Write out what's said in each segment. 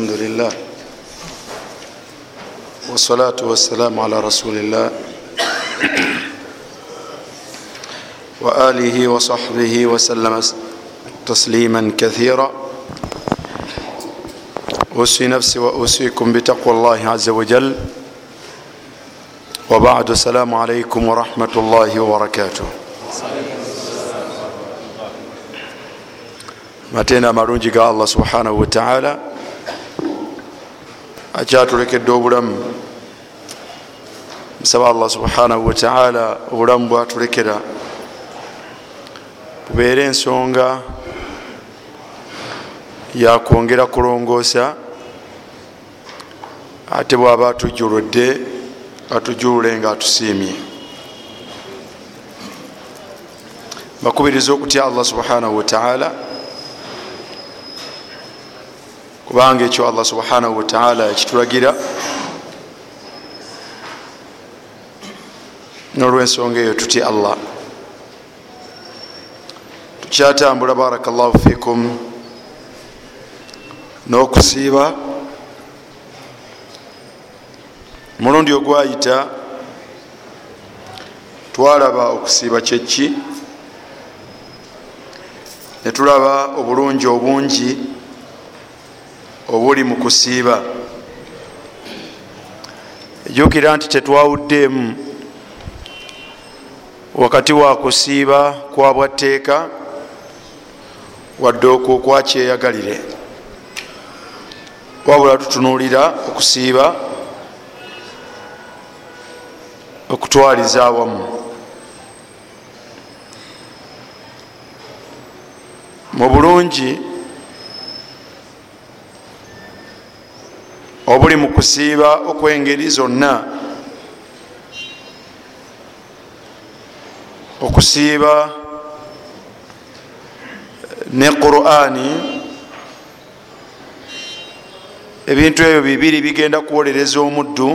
الحمد لله والصلاة والسلام على رسول الله وآله وصحبه وسلم تسليما كثيرا أوصي نفسي وأوصيكم بتقوى الله عز وجل وبعد السلام عليكم ورحمة الله وبركاته matenda amalungi ga allah subhanahu wataala akyatulekedde obulamu. Musaba allah subhanahu wataala obulamu bwatulekera. Bubeere ensonga yakwongera kulongoosa ate bwaba atujuludde atujulule nga atusiimye bakubiriza okutya allah subhanahu wataala kubanga ekyo allah subhanahu wataala yakitulagira. Nolwensonga eyo tutya allah. Tukyatambula barakallahu fikum n'okusiiba. Mulundi ogwayita twalaba okusiiba kyeki? Netulaba obulungi obungi obuli mu kusiiba. Ejukira nti tetwawuddeemu wakati wa kusiiba kwa bwatteeka wadde okwo kwakyeyagalire wabula tutunuulira okusiiba okutwaliza awamu. Mu bulungi obuli mu kusiiba okwengeri zonna. Okusiiba ne qurani ebintu ebyo bibiri bigenda kuwolereza omuddu.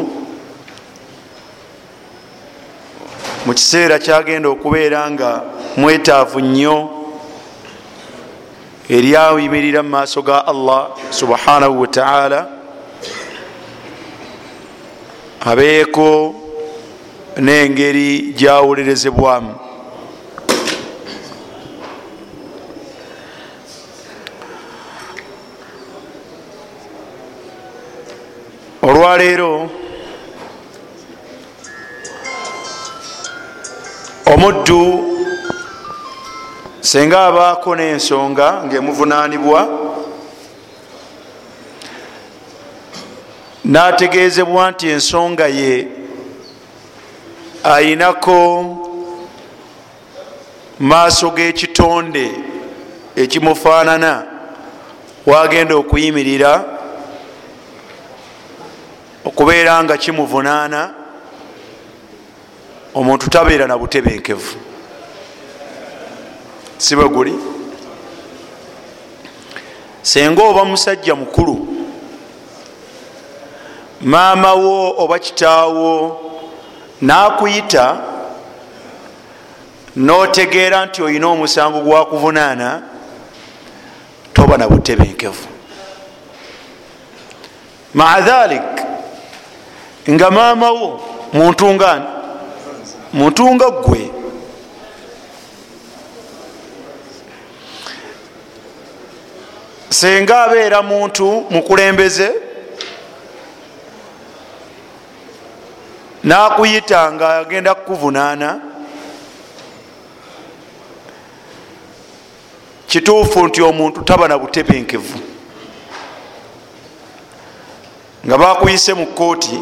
Mu kiseera kyagenda okubeera nga mwetaavu nnyo eryayimirira mu maaso ga allah subhanahu wataala abeeko n'engeri gyawolerezebwamu olwaleero omuddu senga abaako n'ensonga ngaemuvunanibwa nategeezebwa nti ensonga ye ayinako maaso g'ekitonde ekimufaanana. Wagenda okuyimirira okubeera nga kimuvunaana omuntu tabeera na butebenkevu. Si bwe guli? Senga oba musajja mukulu maama wo oba kitaawo nakuyita notegeera nti olina omusango gwakuvunaana toba na butebenkevu. Maa dhalik nga maama wo muntu ngani muntu nga gwe senga abeera muntu mukulembeze nakuyita nga agenda kukuvunaana. Kituufu nti omuntu taba na butebenkevu. Nga bakuyise mu kooti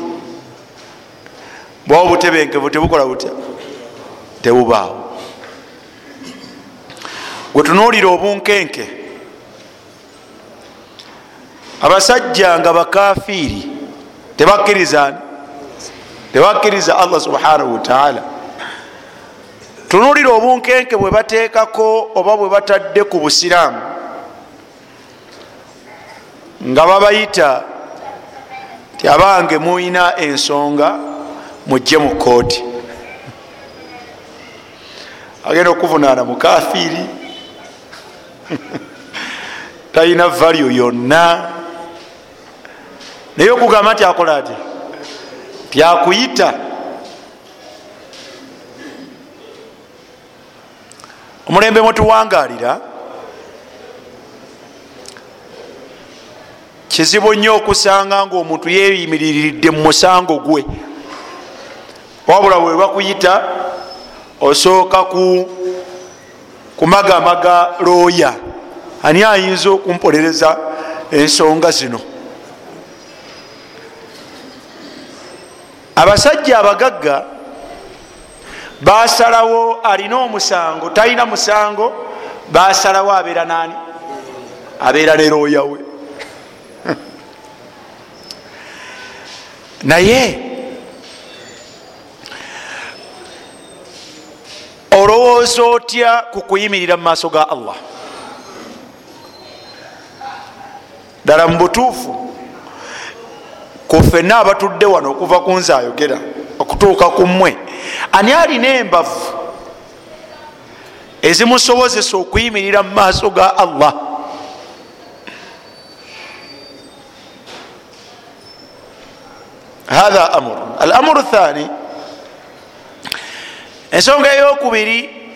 bwawo obutebenkevu tebukola butya? Tebubaawo. Gwetunuulira obunkenke. Abasajja nga bakafiiri tebakkiriza tebakkiriza allah subhanahu wataala tunuulira obunkenke bwe bateekako oba bwe batadde ku busiraamu nga babayita ti abange muyina ensonga mujje mu kooti agenda okuvunaana mukafiiri talina valyo yonna. Naye okugamba nti akola ati tyakuyita omulembe mwetuwangalira kizibu nnyo okusanga nga omuntu yeyimiriridde mu musango gwe. Wabula bwe bakuyita osooka ku kumagamaga looya. Ani ayinza okumpolereza ensonga zino abasajja abagagga basalawo alina omusango talina musango basalawo abeera nani abeera ne looya we. Naye olowooza otya ku kuyimirira mu maaso ga allah? Ddala mu butuufu kufenna abatudde wano okuva ku nze ayogera okutuuka ku mmwe ani alina embavu ezimusobozesa okuyimirira mu maaso ga allah? Hatha amur al amuru thani ensonga eyokubiri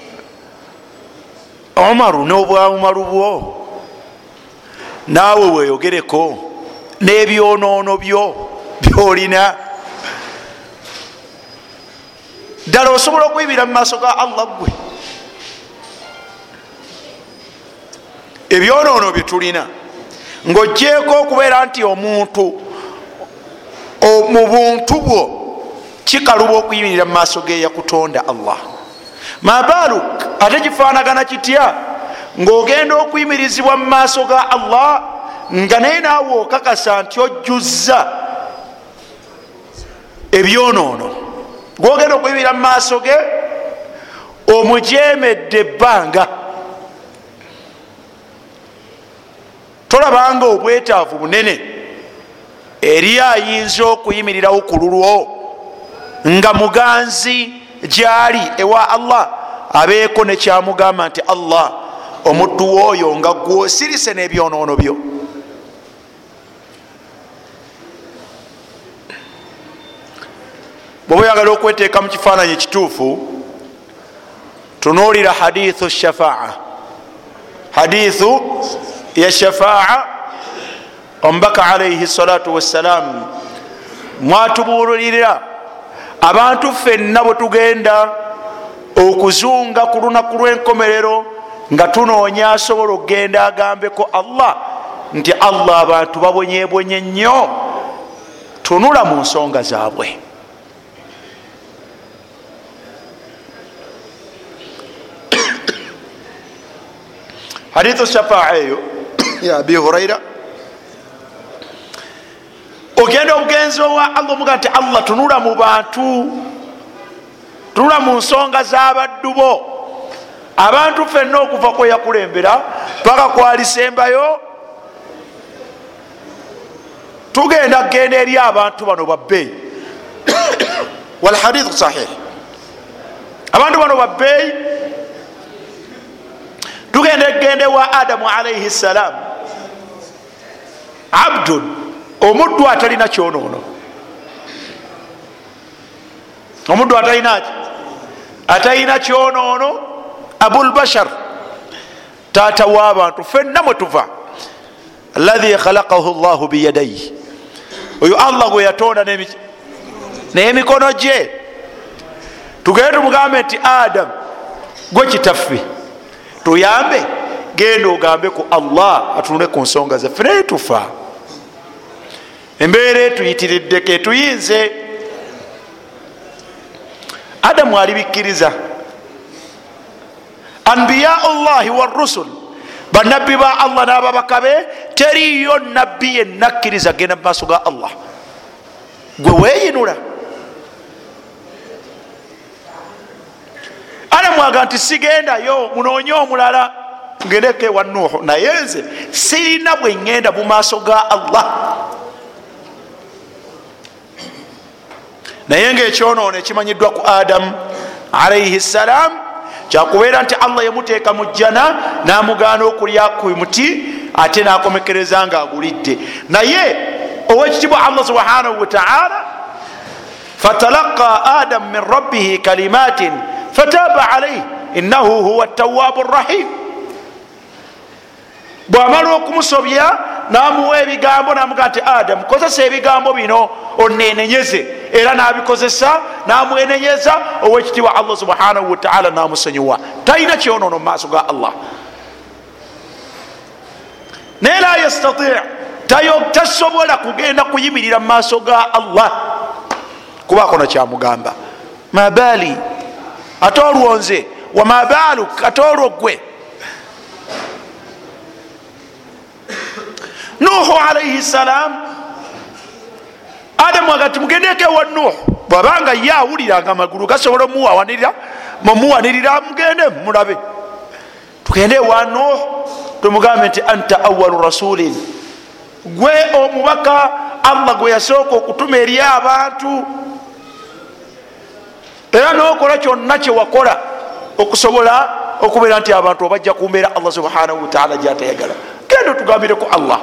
omaru n'obwaumaru bwo. Naawe weyogereko n'ebyonoono byo byolina. Ddala osobola okuyibira mu maaso ga allah gwe ebyonoono bye tulina ng'ogyeko okubeera nti omuntu mu buntu bwo kikaluba okuyimirira mu maaso geyakutonda allah. Mabaluk ate kifaanagana kitya? Ng'ogenda okuyimirizibwa mu maaso ga allah nga naye naawe okakasa nti ojjuzza ebyonoono. Gwogenda okuyimirira mu maaso ge omujemedde ebbanga. Tolabanga obwetaavu bunene. Eri ayinza okuyimirirawo ku lulwo nga muganzi gyali ewa allah abeeko nekyamugamba nti allah omuddu wooyo nga gwosirise n'ebyonoono byo bweba oyagala okweteeka mu kifaananyi ekituufu tunuulira hadithu shafaa. Hadithu ya shafaa omubaka alaihi salatu wassalamu mwatubuulirira abantu ffenna bwe tugenda okuzunga ku lunaku lw'enkomerero nga tunoonya asobola okgenda agambeko allah nti allah abantu babonyebonye nnyo. Tunula mu nsonga zaabwe hadithu shafaa eyo ya abi huraira ogenda obugenzi owa allah omuga nti allah tunula mu bantu tunula mu nsonga z'abaddu bo. Abantu ffenna okuva kweyakulembera paka kwalisembayo tugenda kgenda eri abantu bano babbeeyi walhadithu sahih. Abantu bano babbeeyi tugenda egende wa adamu alaihi ssalam abdun omuddu atalina kyonoono. Omuddu atalinaki atalina kyonoono abulbashar taata w'abantu fenna mwe tuva. Alahi khalakahu llahu biyadaihi oyo allah gwe yatonda n'emikono gye. Tugende tumugambe nti adamu gwe kitaffe tuyambe. Genda ogambe ku allah atunule ku nsonga zaffe naye tufa. Embeera etuyitiriddeko etuyinze adamu alibikkiriza. Anbiyau llahi warusul banabbi ba allah n'ababaka be teriyo nabbi yenna kkiriza genda mu maaso ga allah. Gwe weeyinula adamu aga nti sigendayo munoonye omulala ngendeko ewa nuuhu. Naye nze sirina bwe ngenda mu maaso ga allah. Naye ngaekyonoono ekimanyiddwa ku adamu alaihi ssalam kyakubeera nti allah yamuteeka mu jjana n'amugaana okulya ku muti ate n'akomekereza nga agulidde naye owekitibwa allah subhanahu wataala fatalaqa adamu min rabbihi kalimatin fataba alaih innahu huwa tawabu rrahim bwamala okumusobya namuwa ebigambo namuga nti adamu kozesa ebigambo bino onenenyeze era nabikozesa namwenenyeza owekitiibwa allah subhanahu wataala namusonyiwa. Talina kyonono mumaaso ga allah. Naye la yastati tasobola kugenda kuyimirira mumaaso ga allah. Kubako nakyamugamba mabali ate olwonze wamabaluk ate olwo gwe nuhu alaihi salam adamu agati mugendeko ewa nuhu bwabanga ye awuliranga amagulu gasobola omuwawanirira mumuwanirira mugende mulabe. Tugende ewa nuhu tumugambe nti anta awalu rasulin gwe omubaka allah gwe yasooka okutuma eri abantu era nokola kyonna kyewakola okusobola okubeera nti abantu obajja kumbeera allah subhanahu wataala gyatayagala. Genda otugambireko allah.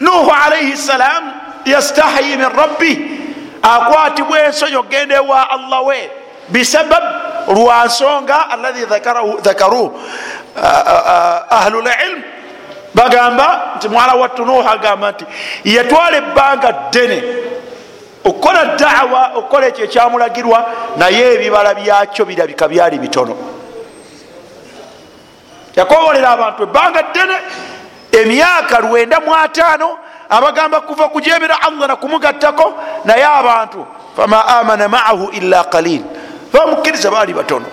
Nuhu alaihi salam yastahi min rabbi akwatibwa ensonyi okgenda ewa allah we bisabab lwansonga alahi dhakaru ahlu lilm bagamba nti mwala wattu nuhu agamba nti yatwala ebbanga ddene okukola dawa okukola ekyo ekyamulagirwa naye ebibala byakyo birabika byali bitono. Yakobolera abantu ebbanga ddene emyaka lwenda mu ataano abagamba kuva kujemera allah nakumugattako naye abantu fama amana maahu illa qalil. Bamukkiriza baali batono.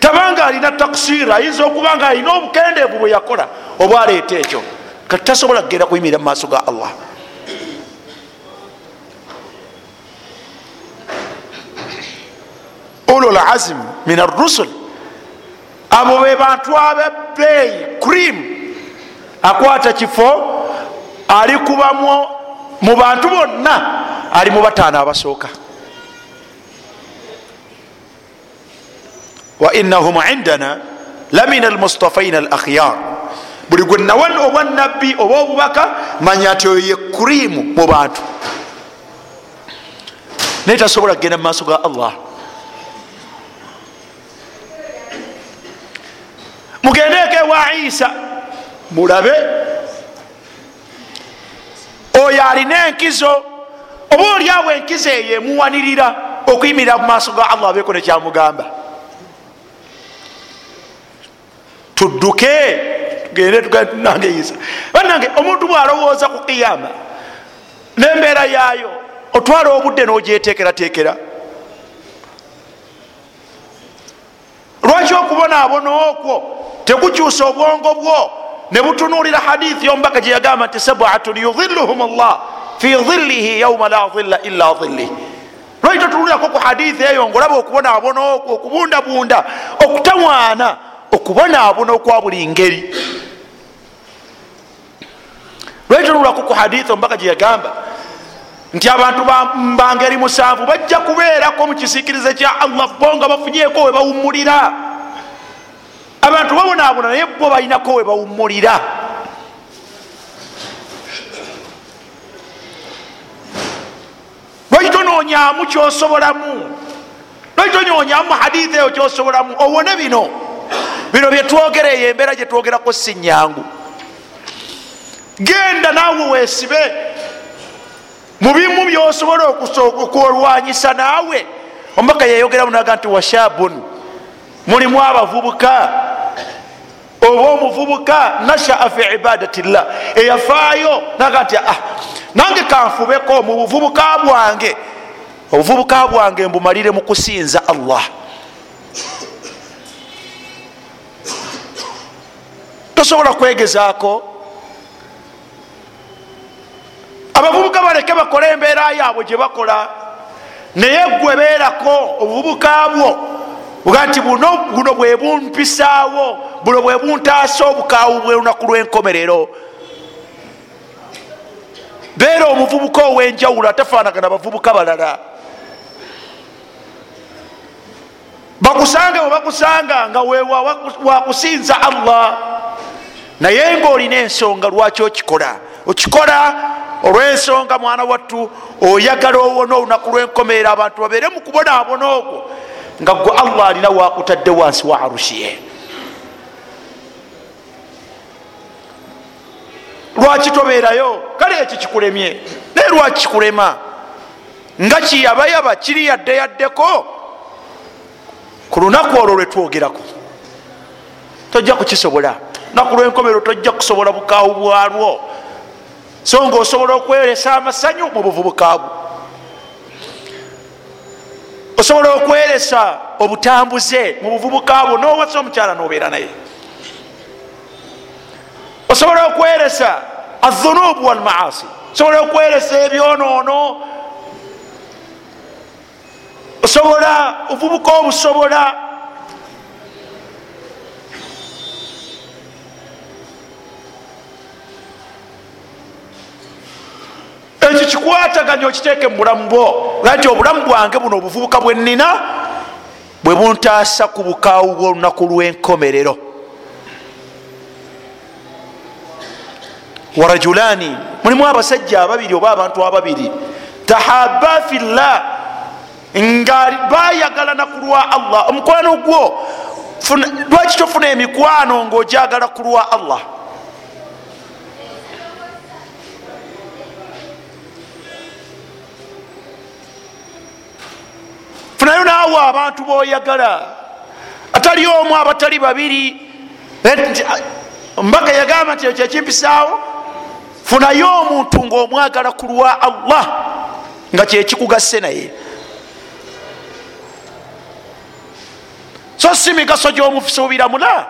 Tabanga alina taksir ayinza okuba nga alina obukendeevu bwe yakola obwaleeta ekyo. Kati tasobola kugenda kuyimirira mu maaso ga allah ulul azim min arrusul. Abo be bantu abebeeyi cream. Akwata kifo ali kubamu mu bantu bonna ali mu bataano abasooka. Wainahum indana lamina almustafaina al akhyar buli gwe nawa obwa nabbi oba obubaka manya nti oyo ye kurimu mu bantu. Naye tasobola kugenda mu maaso ga allah mugendeeko ewa isa. Mulabe. Oyo alina enkizo. Oba oliawo enkizo eyo emuwanirira okuyimirira mu maaso ga allah abeeko nekyamugamba tudduke. Tugende tuganange isa. Banange omuntu bwalowooza ku kiyama nembeera yaayo otwala obudde nogyetekeratekera lwaki okubonaabona okwo? Tekukyusa obwongo bwo. Ne butunulira hadithi yomubaka gyeyagamba nti sabatun yudhilluhum llah fi dhillihi yauma la dhilla illa dhillih lwaki totunulirako ku hadithi eyo ngaolaba okubonaabona okwo okubundabunda okutawaana okubonaabona okwa buli ngeri? Lwaki tonulirako ku hadithi omubaka gyeyagamba nti abantu bangeri musanvu bajja kubeerako mu kisiikirize kya allah bo nga bafunyeeko we bawummulira. Abantu babonaabona naye bo balinako we bawummulira. Lwaki tonoonyaamu kyosobolamu lwaki tonyoonyaamu hadithi eyo kyosobolamu owone bino. Bino byetwogera eyo embeera gyetwogerako si nyangu genda naawe weesibe mubimu byosobola okwolwanyisa naawe. Omubaka yayogeramu naga nti washabun. Mulimu abavubuka. Oba omuvubuka nashaa fi ibadati llah eyafaayo naga nti ah nange kanfubeko mu buvubuka bwange. Obuvubuka bwange mbumalire mu kusinza allah. Tosobola kwegezaako abavubuka baleke bakole embeera yaabwe gye bakola. Naye gwe beerako obuvubuka bwo uga nti buno bwe bumpisaawo buno bwe buntaasa obukaawu bwelunaku lw'enkomerero. Beera omuvubuka ow'enjawulo atafaanagana bavubuka balala. Bakusange we bakusanga nga wewakusinza allah. Naye ngaolina ensonga lwaki okikola? Okikola olwensonga mwana wattu oyagala owona olunaku lwenkomeera abantu babeere mukubonaabona ogwo nga gwe allah alina wakutadde wansi wa arushiye lwaki tobeerayo? Kale ekyo kikulemye? Naye lwaki kikulema? Nga kiyabayaba kiri yadde yaddeko. Ku lunaku olwo lwetwogerako tojja kukisobola. Naku lwenkomero tojja kusobola bukaawu bwalwo so nga osobola okweresa amasanyu mu buvubukaabu osobola okweresa obutambuze mu buvubukaabu nowasa omukyala nobeera naye. Osobola okweresa azunubu walmaasi osobola okweresa ebyonoono osobola ovubuka obusobola ekyo kikwataganya okiteeke mu bulamu bwo. Nti obulamu bwange buno obuvubuka bwenina bwe buntaasa ku bukaawu bwolunaku lwenkomerero. Warajulani mulimu abasajja ababiri oba abantu ababiri. Tahaba fillah nga bayagalana ku lwa allah. Omukwano gwo lwaki tofuna emikwano ngaojagala ku lwa allah funayo naawe abantu boyagala. Atali omu abatali babiri. Mbaga yagamba nti ekyo ekimpisaawo funayo omuntu ngaomwagala ku lwa allah nga kyekikugasse naye. So si migaso gyomusuubiramula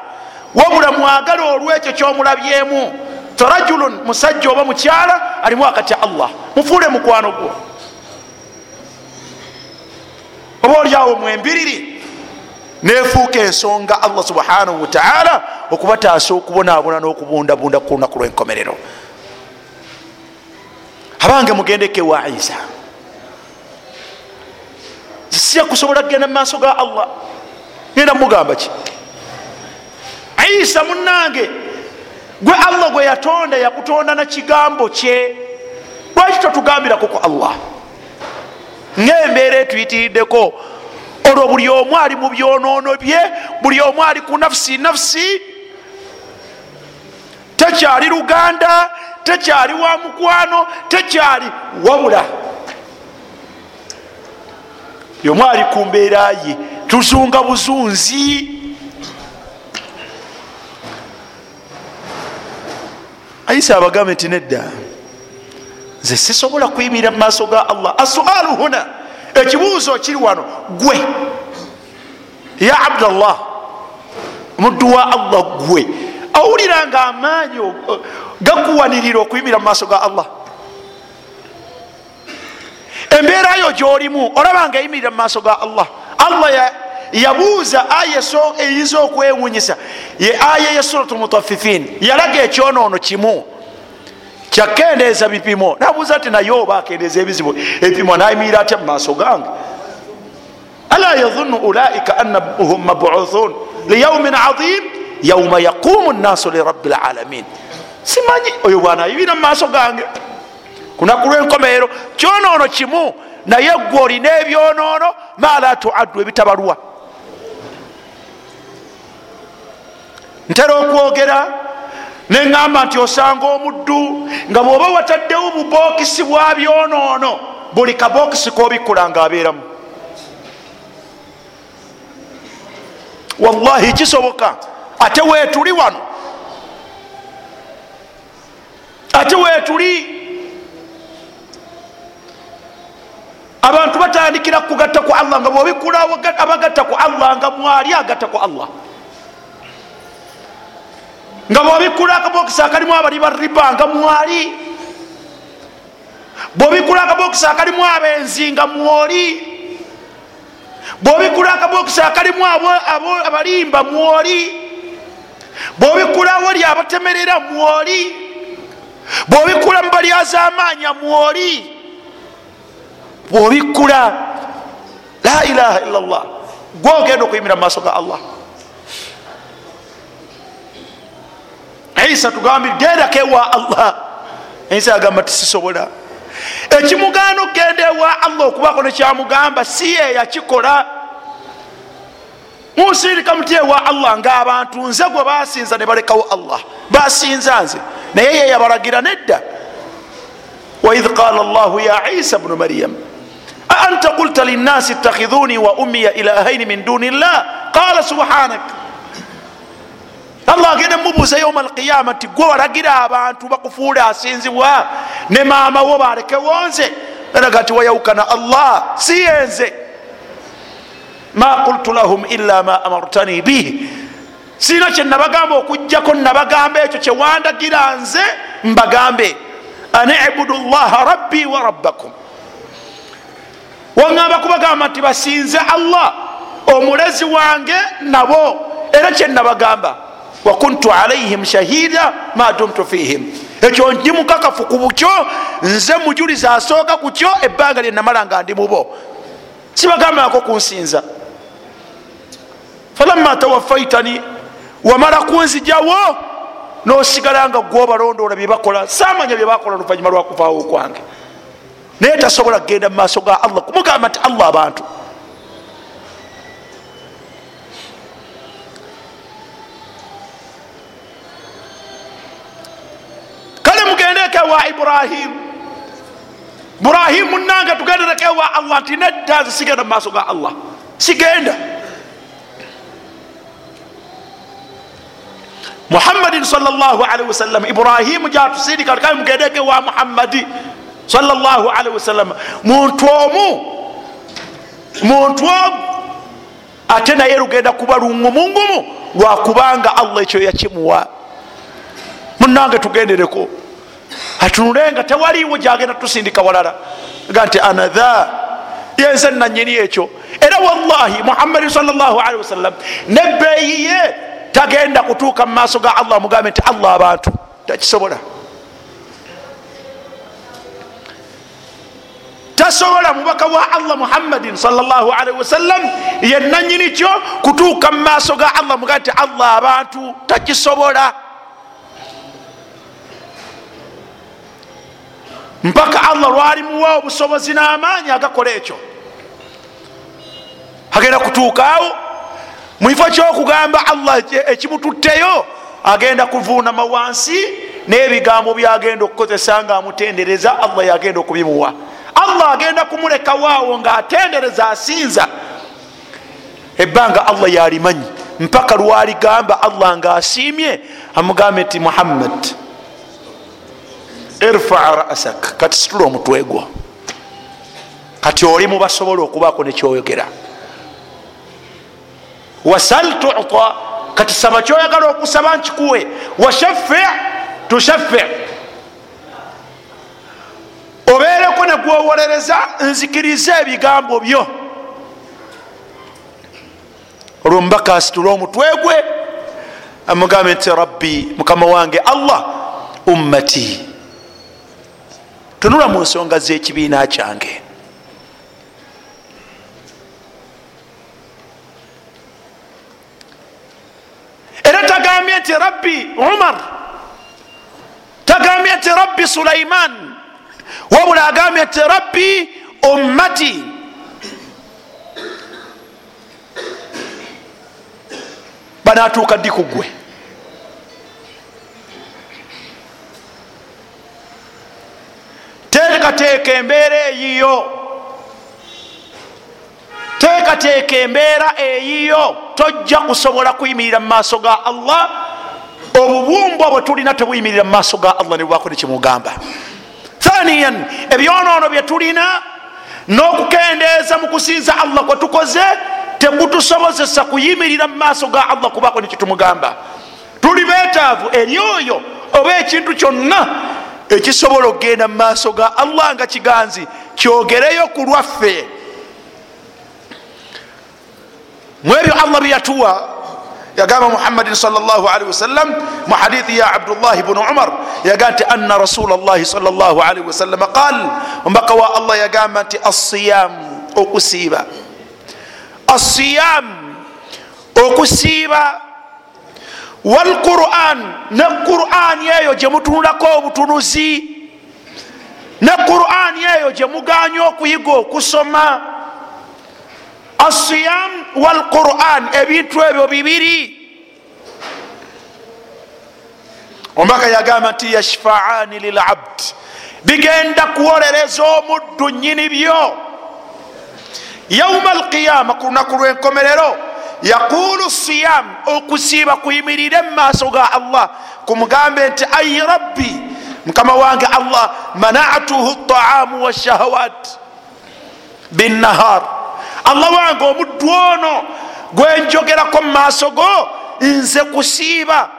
wabula mwagala olwekyo kyomulabyemu. Torajulun musajja oba mukyala alimu wakati allah. Mufuule mukwano gwo oba oliawo mwembiriri nefuuka ensonga allah subhanahu wataala okubataasa okubonabona n'okubundabunda ku lunaku lwenkomerero. Abange mugendeke wa isa. Sija kusobola kgenda mumaaso ga allah. Genda mugamba ki? Isa munange gwe allah gwe yatonda yakutonda na kigambo kye. Lwaki totugambirako ku allah ngaembeera etuyitiriddeko olwo buli omu ali mu byonoono bye buli omu ali ku nafusi nafusi tekyali luganda tekyali wa mukwano tekyali wabula. Yomu ali ku mbeera ye tuzunga buzunzi. Ayisa abagambe nti nedda nze sisobola kuyimirira mu maaso ga allah. Asualu huna. Ekibuuzo kiri wano. Gwe. Ya abdallah. Omuddu wa allah gwe. Awulira nga amaanyi gakuwanirira okuyimirira mu maaso ga allah. Embeera yo gyolimu olaba nga eyimirira mu maaso ga allah. Allah yabuuza aya eyinza okwewunyisa. Ye aya ya surat lmutafifin yalaga ekyonoono kimu kyakendeeza bipimo. Nabuuza ti naye oba akendeeza ebizibu? Ebipimo nayimirira atya mumaaso gange. Ala yazunnu ulaika annahum mabuthun liyaumin adim yauma yaqumu nnaasu lirabi lalamin simanyi oyo bwanayibira mumaaso gange. Kunaku lwenkomeero kyonoono kimu naye gwe olina ebyonoono mala tuaddu ebitabalwa. Ntera okwogera neŋamba nti osanga omuddu nga bwoba wataddewo bubokisi bwa byonoono buli kabokisi kobikula nga abeeramu wallahi kisoboka ate wetuli wano ate wetuli abantu batandikira kugatta ku allah nga bwobikula abagatta ku allah nga mwali agatta ku allah nga bwobikula akabokisi akalimu abali bariba nga mwali bwobikula akabokisi akalimu abenzi nga mwoli bwobikula akabokisi akalimu abalimba mwoli bwobikula awali abatemerera mwoli bwobikula mubalyazamanya mwoli bwobikula la ilaha illa llah gwogenda okuyimira mumaaso ga allah isa tugambire gendako ewa allah. Isa agamba tisisobola ekimugaana okgenda ewa allah okubako nekyamugamba si ye yakikola. Musirika muti ewa allah ngaabantu nze gwe basinza ne balekawo allah. Basinza nze naye ye yabalagira nedda. Waidh qala llahu ya isa bnu maryam aanta qulta linnasi ittakhidhuni wa ummiya ilahaini min duni llah qala subhanak allah agenda mubuuza yauma alqiyama nti gwe walagira abantu bakufuule asinzibwa ne maama wo balekewo nze eraga nti wayaukana allah si yenze. Ma qultu lahum illa ma amartani bihi. Sina kyenabagamba okugjako nabagamba ekyo kyewandagira nze mbagambe. An ibudu llaha rabbi wa rabbakum. Waŋamba kubagamba nti basinze allah omulezi wange nabo era kyenabagamba wakuntu alaihim shahida ma dumtu fihim. Ekyo ndi mukakafu ku bukyo nze mujuliza asooka ku kyo ebbanga lyenamala nga ndi mubo. Sibagambako kunsinza. Falamma tawafaitani wamala kunzijawo nosigala nga gwobalondoola byebakola samanya byebakola oluvanyuma lwakuvaawo kwange. Naye tasobola kgenda mu maaso ga allah kumugamba nti allah abantu kale mugendeko ewa ibrahimu ibrahimu munange tugendereko ewa allah. Nti nedda nze sigenda mu maaso ga allah. Sigenda muhammadin salllahalihi wasallam ibrahimu jatusindika kale mugendeko ewa muhammadi salllahalihi wasallam muntu omu muntu omu ate naye lugenda kuba lungumungumu lwakubanga allah ekyo yakimuwa munange tugendereko. Atunulenga tewaliwo gyagenda tusindika walala. Ga nti anatha yenze nanyini ekyo. Era wallahi muhammadin salllahalihi wasallam nebbeeyi ye tagenda kutuuka mu maaso ga allah mugambe nti allah abantu takisobola. Tasobola mubaka wa allah muhammadin salllahalihi wasallam yenanyini kyo kutuuka mu maaso ga allah mugambe nti allah abantu takisobola mpaka allah lwalimuwa obusobozi n'amaanyi agakola ekyo. Agenda kutuukaawo mwifo kyokugamba allah ekimututteyo agenda kuvuunama wansi n'ebigambo byagenda okukozesa nga amutendereza allah yagenda okubimuwa. Allah agenda kumulekawaawo ngaatendereza asinza. Ebbanga allah yalimanyi mpaka lwaligamba allah ngaasiimye amugambe nti muhammad irfaa rasak kati situla omutwe gwo. Kati oli mubasobola okubaako nekyoyogera wasal tuta kati saba kyoyagala okusaba nkikuwe. Washaffi tushaffi. Obeereko negwowolereza nzikirize ebigambo byo. Olwo mubaka asitula omutwe gwe. Amugambe nti rabbi mukama wange allah ummati tunula mu nsonga z'ekibiina kyange. Era tagambye nti rabbi umar tagambye nti rabbi sulaiman wabula agambye nti rabbi ummati. Banatuuka ddi ku ggwe teekateeka embeera eyiyo. Teekateeka embeera eyiyo. Tojja kusobola kuyimirira mu maaso ga allah. Obubumbwa bwe tulina tebuyimirira mu maaso ga allah nebwako nekimugamba thaniyan ebyonoono bye tulina n'okukendeeza mu kusinza allah kwe tukoze tekutusobozesa kuyimirira mu maaso ga allah kubako nekitumugamba tuli beetaavu eri oyo oba ekintu kyonna ekisobola okgenda mu maaso ga allah nga kiganzi kyogereyo ku lwaffe. Mwebyo allah byeyatuwa yagamba muhammadin salllahalihi wasallam mu hadithi ya abdullahi bnu umar yaga nti anna rasula llahi salllahalihi wasallam qal omubaka wa allah yagamba nti asiyamu okusiiba. Asiyamu okusiiba walquran ne qurani eyo gyemutunulako obutunuzi. Ne qurani eyo gyemuganya okuyiga okusoma. Asiyam walquran ebintu ebyo bibiri. Omubaka yagamba nti yashfaani lilabd bigenda kuwolereza omuddu nyini byo. Yauma alqiyama ku lunaku lwenkomerero yaqulu siyam okusiiba kuyimirire mu maaso ga allah. Kumugambe nti ayi rabbi mukama wange allah manatuhu taamu washahawat binahar allah wange omuddu ono gwenjogerako mu maaso go nze kusiiba.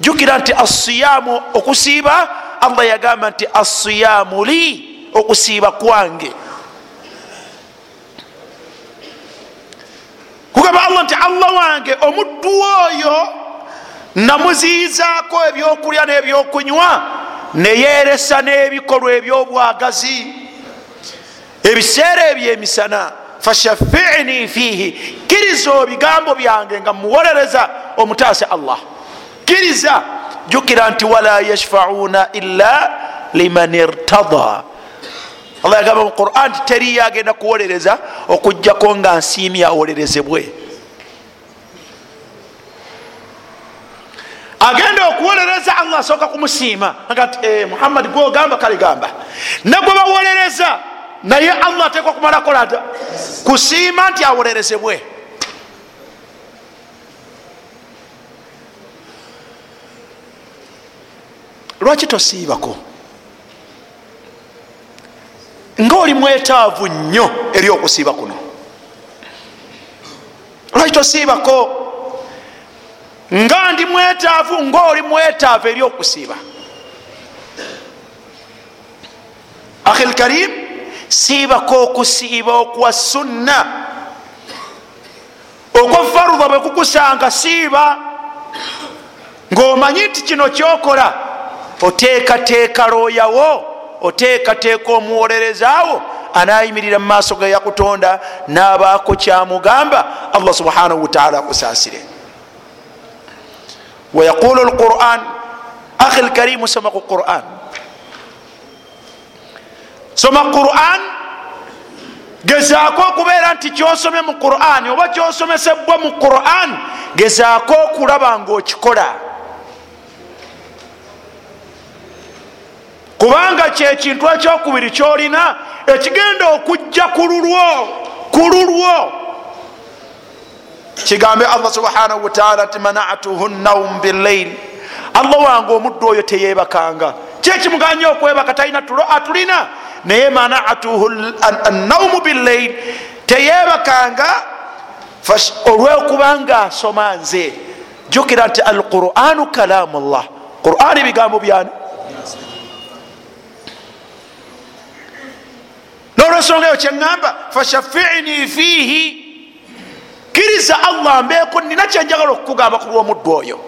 Jukira nti asiyamu okusiiba? Allah yagamba nti asiyamu li okusiiba kwange kugamba allah nti allah wange omuddu oyo namuziyizaako ebyokulya n'ebyokunywa neyeresa n'ebikolwa ebyobwagazi ebiseera ebyo emisana fashafini fiihi kiriza ebigambo byange nga muwolereza omutaase allah. Kiriza jukira nti wala yashfauna illa liman irtada allah yagamba mu quran ti teriyo agenda kuwolereza okugjako nga nsiimi awolerezebwe. Agenda okuwolereza allah asooka kumusiima. Aga ti e, muhammadi gwogamba kale gamba. Nagwe bawolereza naye allah ateekwa kumalakola ata kusiima nti awolerezebwe. Lwaki tosiibako ngaoli mwetaavu nnyo eri okusiiba kuno. Lwaki tosiibako? Nga ndi mwetaavu ngaoli mwetaavu eri okusiiba. Ahi lkarim siibako okusiiba okwa sunna. Okwa farudha bwe kukusanga siiba ng'omanyi nti kino kyokola oteekateeka looyawo oteekateeka omuwolerezaawo anayimirira mu maaso ge yakutonda n'abaako kyamugamba allah subhanahu wataala akusaasire. Wayaqulu lquran ahi lkarimu soma ku quran. Soma quran gezaako okubeera nti kyosomye mu quran oba kyosomesebwa mu quran gezaako okulaba ngaokikola kubanga kyekintu ekyokubiri kyolina ekigenda okujja kululwo kululwo kigambe allah subhanahu wataala nti manatuhu naum billail allah wange omuddu oyo teyebakanga kyekimuganya okwebaka talina atulina naye manatuhu naumu billail teyebakanga olwokubanga asoma nze. Jukira nti alquranu kalamu llah qurani bigambo byani nolwensonga eyo kyeŋŋamba fashafini fiihi kiriza allah mbeeko nina kyenjagala okukugamba ku lwomuddu oyo.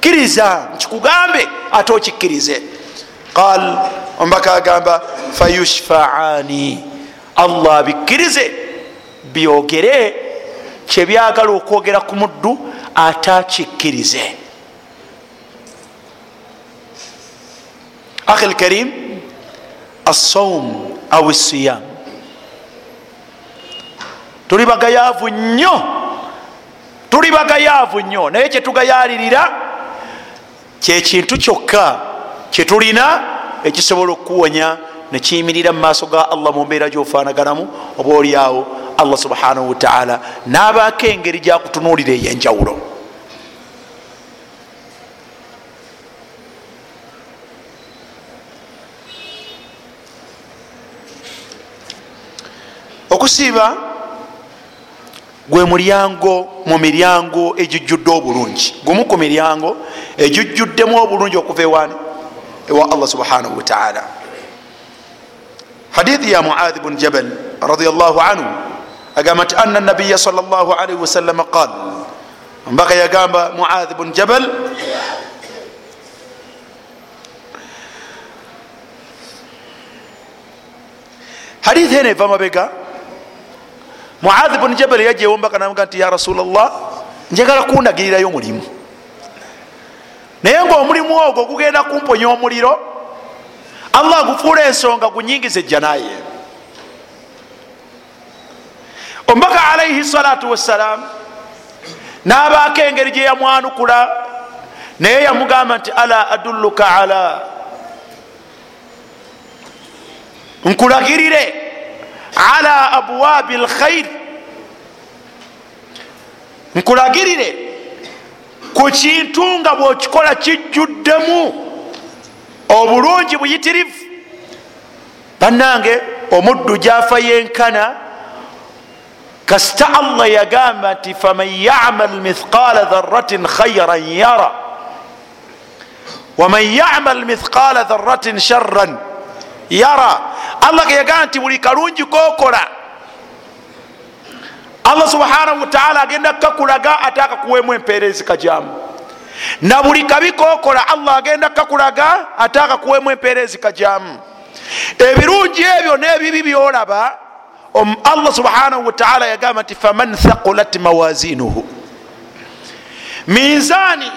Kiriza nkikugambe ate okikkirize. Qal ombaka agamba fayushfaani. Allah abikkirize byogere kyebyagala okwogera ku muddu ate akikkirize. Ahi lkarim assaum au siyam tuli bagayaavu nnyo. Tuli bagayaavu nnyo. Naye kyetugayalirira kyekintu kyokka kyetulina ekisobola okuwonya nekiyimirira mu maaso ga allah mu mbeera gyofaanaganamu oba oliawo allah subhanahu wataala n'abaako engeri gyakutunuulira ey'enjawulo okusiiba gwe mulyango mu miryango egijjudde obulungi. Gumu ku miryango egijjuddemu obulungi okuva ewaani ewa allah subhanahu wataala hadithi ya muadhi bun jabal radiallahu anhu agamba nti anna nabiya sal llah alaihi wasallama qal mbaka yagamba muadhi bun jabal hadithi eno eva mabega muadhi bun jabal yajewomba kanamuga nti ya rasula llah njagala kundagirirayo mulimu naye ngaomulimu ogwo gugenda kumponya omuliro allah gufuula ensonga gunyingiza ejjanaye omubaka alaihi salatu wassalamu n'abaako engeri gye yamwanukula naye yamugamba nti ala adulluka ala nkulagirire ala abwabi lkhair nkulagirire ku kintu nga bwokikola kijjuddemu obulungi buyitirivu. Bannange omuddu gyafa yenkana kasita allah yagamba nti faman yamal mithqala dharatin khairan yara. Waman yamal mithqala dharatin sharran yara. Allah geyagamba nti buli kalungi kokola allah subhanahu wataala agenda kakulaga ate akakuwemu empeerezi kajamu na buli kabi kokola allah agenda kakulaga ate akakuwemu empeerezi kajamu ebirungi ebyo n'ebibi byolaba allah subhanahu wataala yagamba nti faman thaqulat mawazinuhu. Minzaani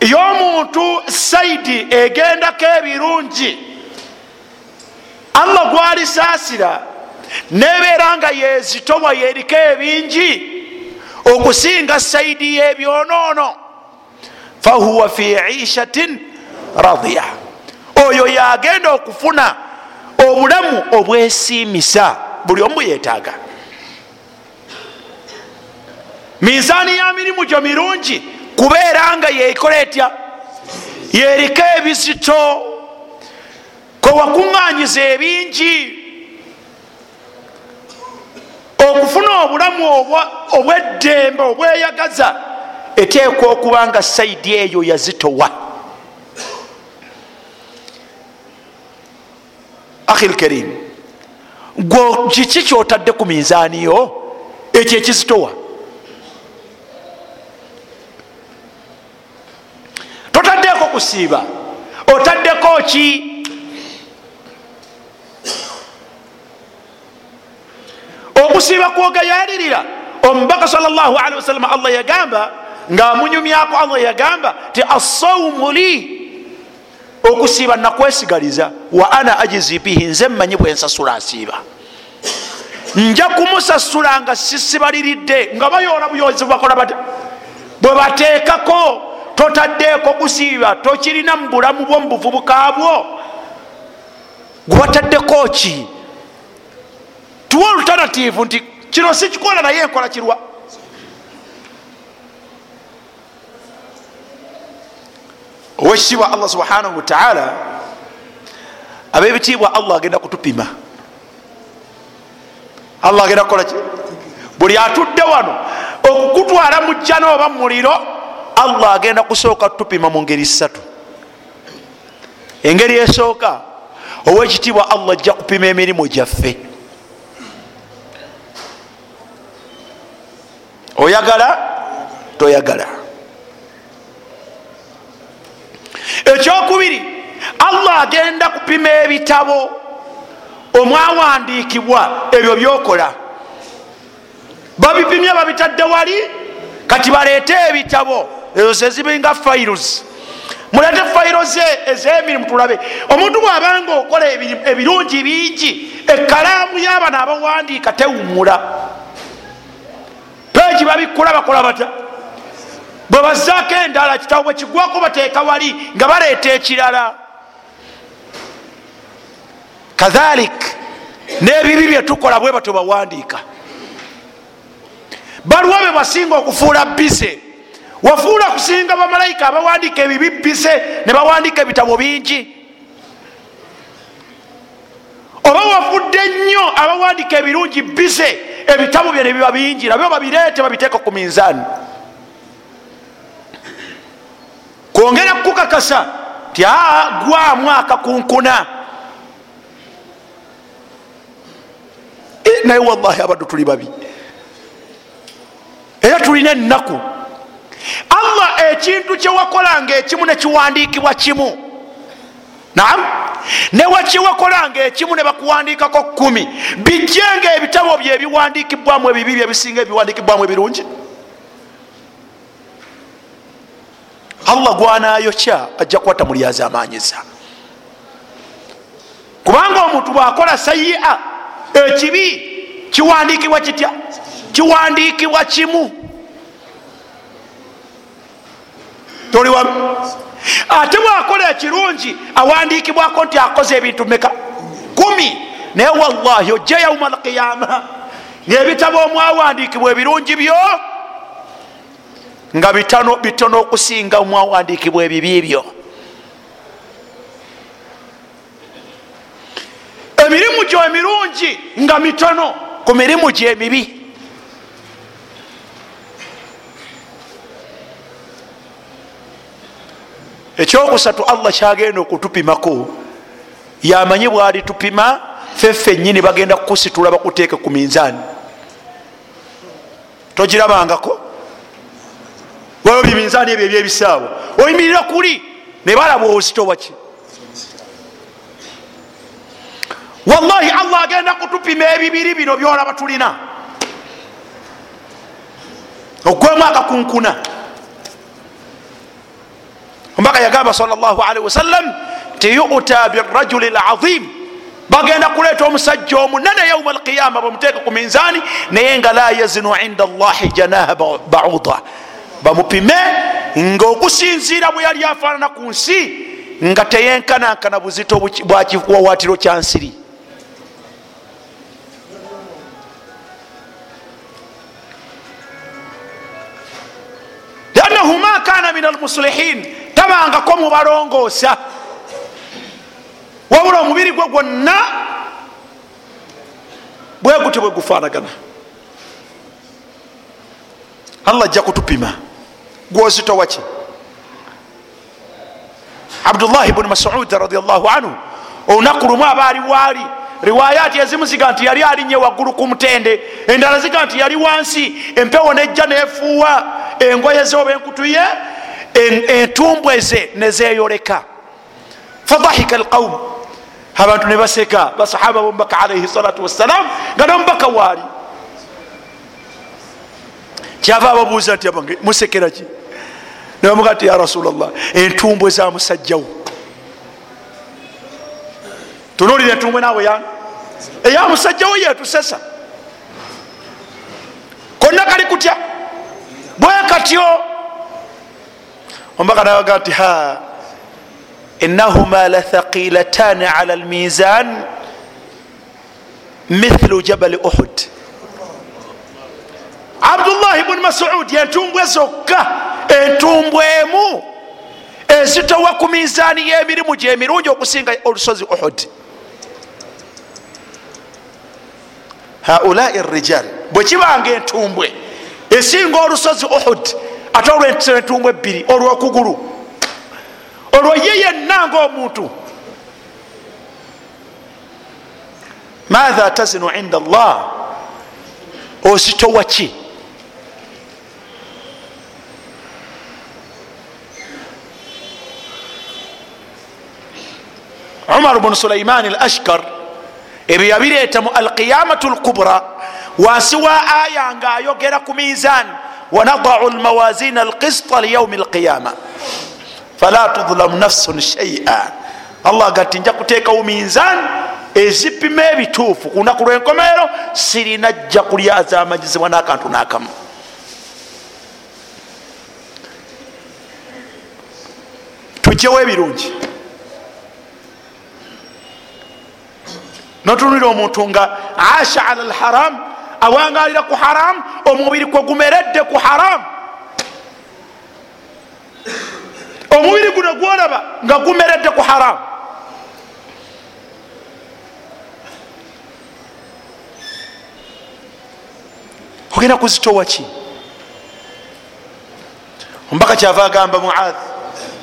y'omuntu saidi egendako ebirungi allah gwalisaasira nebeera nga yezitowa yeriko ebingi okusinga saidi yebyonoono. Fahuwa fi ishatin radiya. Oyo yagenda okufuna obulamu obwesiimisa buli omu yetaaga minsaani ya mirimu gyo mirungi kubeera nga yeikola etya? Yeriko ebizito kwewakuŋŋanyiza ebingi. Okufuna obulamu obweddembe obweyagaza eteekwa okuba nga saidi eyo yazitowa. Ahi lkarim gwe kiki kyotadde ku minzaaniyo ekyo ekizitowa? Totaddeko kusiiba. Otaddeko ki okusiiba kwogayalirira omubaka salllahalihi wasallama allah yagamba ngaamunyumyako allah yagamba ti assaumu li. Okusiiba nakwesigaliza wa ana ajizi bihi nze mmanyi bwensasula asiiba nja kumusasula nga sisibaliridde nga bayoola buyozi bakola bata bwe bateekako totaddeeko kusiiba tokirina mu bulamu bwo mu buvubuka bwo. Gwebataddeko ki tuwa olutanative nti kino sikikola naye enkola kirwa. Owekitiibwa allah subhanahu wataala abebitiibwa allah agenda kutupima. Allah agenda kukolaki buli atudde wano okukutwala mujjana oba muliro allah agenda kusooka tupima mu ngeri ssatu. Engeri esooka owekitiibwa allah ajja kupima emirimu gyaffe oyagala? Toyagala. Ekyokubiri allah agenda kupima ebitabo omwawandiikibwa ebyo byokola. Babipimye babitadde wali? Kati baleete ebitabo ezo zezibinga files. Mulete files ezemirimu tulabe. Omuntu bwabanga okola ebirungi bingi ekalaamu y'abano abawandiika tewumula peegi babikula bakola bata bwe bazaako endala kitabo bwe kigwako bateeka wali nga baleeta ekirala. Kathalik n'ebibi byetukola bwe batyo bawandiika. Baluwa be basinga okufuula bize wafuula kusinga bamalayika abawandiika ebibi bize ne bawandiika ebitabo bingi. Oba wafudde nnyo abawandiika ebirungi bize ebitabo bye ne biba bingi nabyo babireete babiteeka ku minzaani kwongera kukakasa ti aa gwamu akakunkuna naye wallahi abaddu tuli babi. Era tulina ennaku. Allah ekintu kyewakolanga ekimu nekiwandiikibwa kimu naam. Newakiwakolanga ekimu ne bakuwandiikako kumi bijjenga ebitabo bye ebiwandiikibwamu ebibi byebisinga ebiwandiikibwamu ebirungi. Allah gwanayokya ajja kuwa tamulyazaamaanyiza kubanga omuntu bwakola sayi'a ekibi kiwandiikibwa kitya? Kiwandiikibwa kimu. Toliwa ate bwakola ekirungi awandikibwako nti akoze ebintu meka kumi. Naye wallahi ojja yauma alqiyama ngaebitabo omwawandikibwa ebirungi byo nga bitono okusinga omwawandikibwa ebibi byo. Emirimu gyo emirungi nga mitono ku mirimu gyo emibi ekyokusatu allah kyagenda okutupimako yamanyi bwali tupima feffe enyini bagenda kukusitula bakuteeke ku minzaani. Togirabangako? Wabyo minzaani ebyo ebyebisaawo. Oyimirira kuli? Ne balaba obuzito bwaki wallahi allah agenda kutupima ebibiri bino byolaba tulina. Ogwemu akakunkuna ombaka yagamba salli wasallam ti yuta birajuli lazim bagenda kuleeta omusajja omunene yauma alqiyama bamuteeka ku minzaani naye nga la yazinu inda llahi janaha bauda. Bamupime ngaokusinziira bwe yali afaanana ku nsi nga teyenkanankana buzito bwakiwawatiro kyansiri liannahu ma kana min almuslihin tabangako mubalongoosa wabula omubiri gwe gwonna bweguti bwe gufaanagana. Allah ajja kutupima. Gwozitowaki abdullahi bni masudi radiallahu anhu olunaku lumu abaali waali. Riwayati ezimu ziga nti yali alinye waggulu ku mutende endala ziga nti yali wansi empewo nejja nefuuwa engoye ze oba enkutuye entumbwe ze nezeyoleka fadahika alqaum abantu ne baseka basahaba bomubaka alaihi salatu wassalam nga nomubaka waali kyava ababuuza nti abange musekeraki nebamuga nti ya rasulllah entumbwe za musajjawo tunulira entumbwe naawe yan eya musajjawo yetusesa konna kali kutya? Bwe katyo omubaka nabaga nti ha inahuma lathaqilatan ala lmizan mithlu jabali uhud. Abdullahi bni masudi entumbwe zokka entumbwe emu ezitowa ku mizaani y'emirimu gyemirungi okusinga olusozi uhud. Haulai rijal bwekibanga entumbwe esinga olusozi uhud ate olwentumbwe ebbiri olwokugulu. Olwo ye yenna ngaomuntu matha tazinu inda llah ozitowaki umar bnu sulaiman al ashkar ebyo yabireeta mu alqiyamatu lkubra wansi wa aya nga ayogera ku mizan wanadau lmawazina alqista liyaumi alqiyama fala tudlamu nafsun shaia allah gati nja kuteekawo minzan ezipima ebituufu ku lunaku lwenkomeero sirina jja kulyaza amanyizibwa n'akantu n'akamu tujjewo ebirungi notunulira omuntu nga asha ala lharam awangalira ku haram omubiri kwe gumeredde ku haram. Omubiri guno gwolaba nga gumeredde ku haram. Ogenda kuzitowaki ombaka kyava agamba muad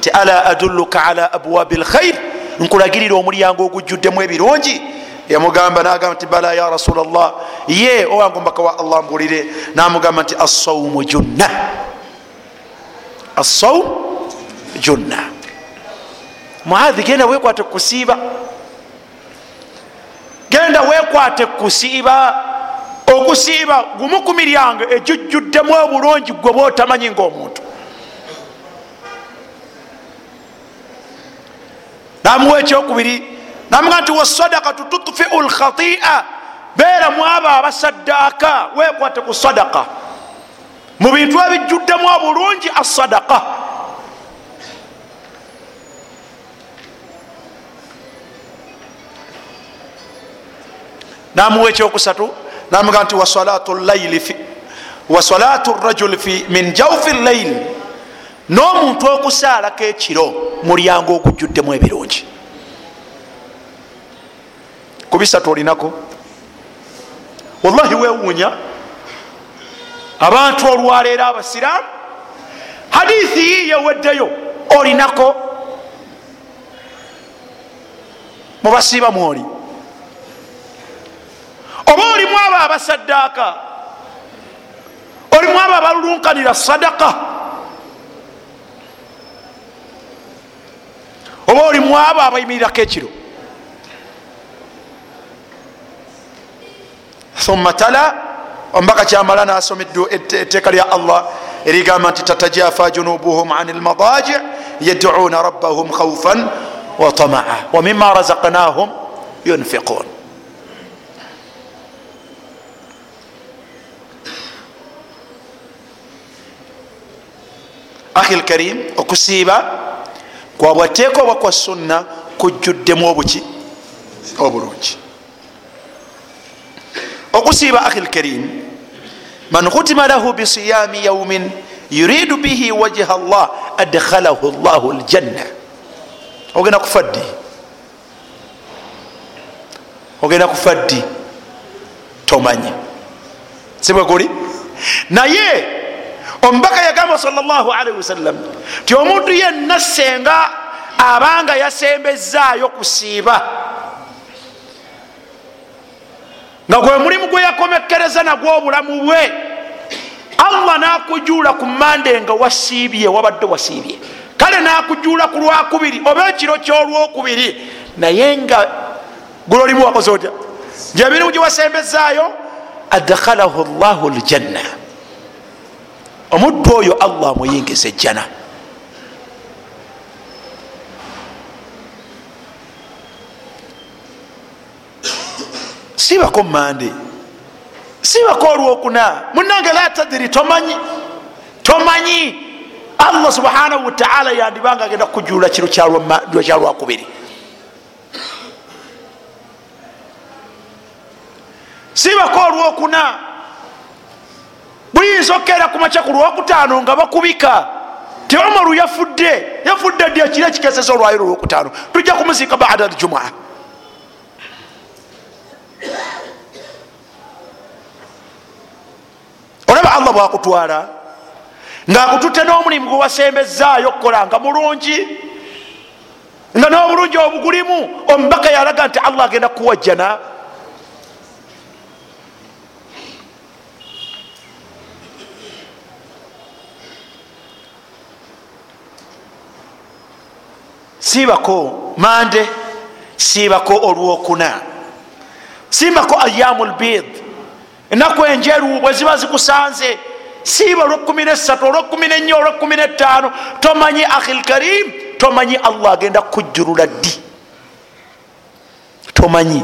ti ala adulluka ala abwabi lkhair nkulagirira omulyango ogujjuddemu ebirungi yamugamba nagamba nti bala ya rasula llah ye owange ombaka wa allah mbulire. Namugamba nti assaumu junna assaum junna muadhi genda wekwate kusiiba genda wekwate kusiiba okusiiba gumu ku miryango ejujjuddemu obulungi gwe bwotamanyi ngaomuntu namuwa ekyokubiri namuga nti wasadakatu tutfiu lkhatia beera mu abo abasaddaaka wekwate ku sadaka mu bintu ebijjuddemu obulungi asadaka namuwa ekyokusatu namuga nti wasalatu rajuli min jaufi llaili n'omuntu okusaalako ekiro mulyango ogujjuddemu ebirungi kubisatu olinako wallahi wewuunya abantu olwaleero abasiraamu hadithi yiye weddeyo olinako. Mubasiiba mwoli. Oba olimu abo abasaddaaka olimu abo abalulunkanira sadaka oba olimu abo abayimirirako ekiro thumma tala ombaka kyamala nasoma etteeka lya allah erigamba nti tatajafa junubuhum an lmadaji yadcuuna rabbahum khaufan wa tamaa wa mima razaknahum yunfiqun. Ahi lkarim okusiiba kwabwateeka oba kwa sunna kujjuddemu obuki obulungi okusiiba ahi lkarim man khutima lahu bisiyami yaumin yuridu bihi wajha llah adkhalahu llahu ljanna ogenda kufa ddi ogenda kufa ddi tomanyi sibwe kuli naye omubaka yagamba salllahalihi wasallam ti omuntu yenna senga abanga yasembezaayo kusiiba nga gwe mulimu gwe yakomekereza nagwo obulamu bwe. Allah nakujuula ku mande nga wasiibye wabadde wasiibye. Kale nakujuula ku lwakubiri oba ekiro kyolwokubiri naye nga gulolimu wakoze otya? Gye wasembezaayo adkhalahu llahu ljanna omuddu oyo allah amuyingiza ejjana sibako mumande sibako olwokuna. Munange la tadiri tomanyi. Tomanyi. Allah subhanahu wataala yandibanga agenda kukujulula kiro kyalwakubiri sibako olwokuna. Buyinza okkeera kumaca ku lwokutaano nga bakubika. Ti omaru yafudde yafudde ddi ekiro ekikesesa olwayiro olwokutaano tujja kumuziika bada aljumaa olaba allah bwakutwala ngaakututte n'omulimu gwe wasembezaayo okukola nga mulungi nga n'obulungi obugulimu omubaka yalaga nti allah agenda kuwajjana. Siibako mande siibako olwokuna siibako ayamu lbid enaku enjeru bwe ziba zikusanze siiba olwekumi nesatu olwekumi nenya olwekumi netaano tomanyi ahi lkarim tomanyi allah agenda kujjulula ddi. Tomanyi.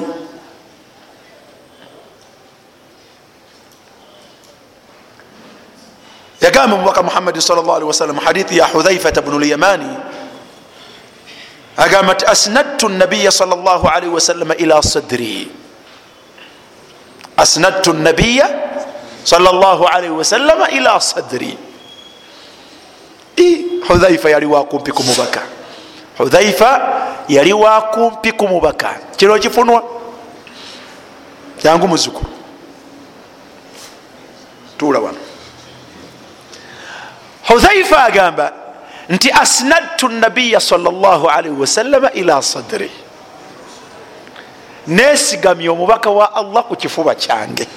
Yagamba mubaka muhammadi salllah ali wasallam hadithi ya hudhaifata bnu lyamani agamba ti asnadtu nabiya sal llah alaihi wasalama ila sadri asnadtu nabiya sal llah alaihi wasalama ila sadri hudhaifa yali wakumpi ku mubaka hudhaifa yali wakumpi ku mubaka kino kifunwa jangu muzuku tuula wano hudhaifa agamba nti asnadtu nabiya salllahalihi wasalama ila sadri nesigamye omubaka wa allah ku kifuba kyange.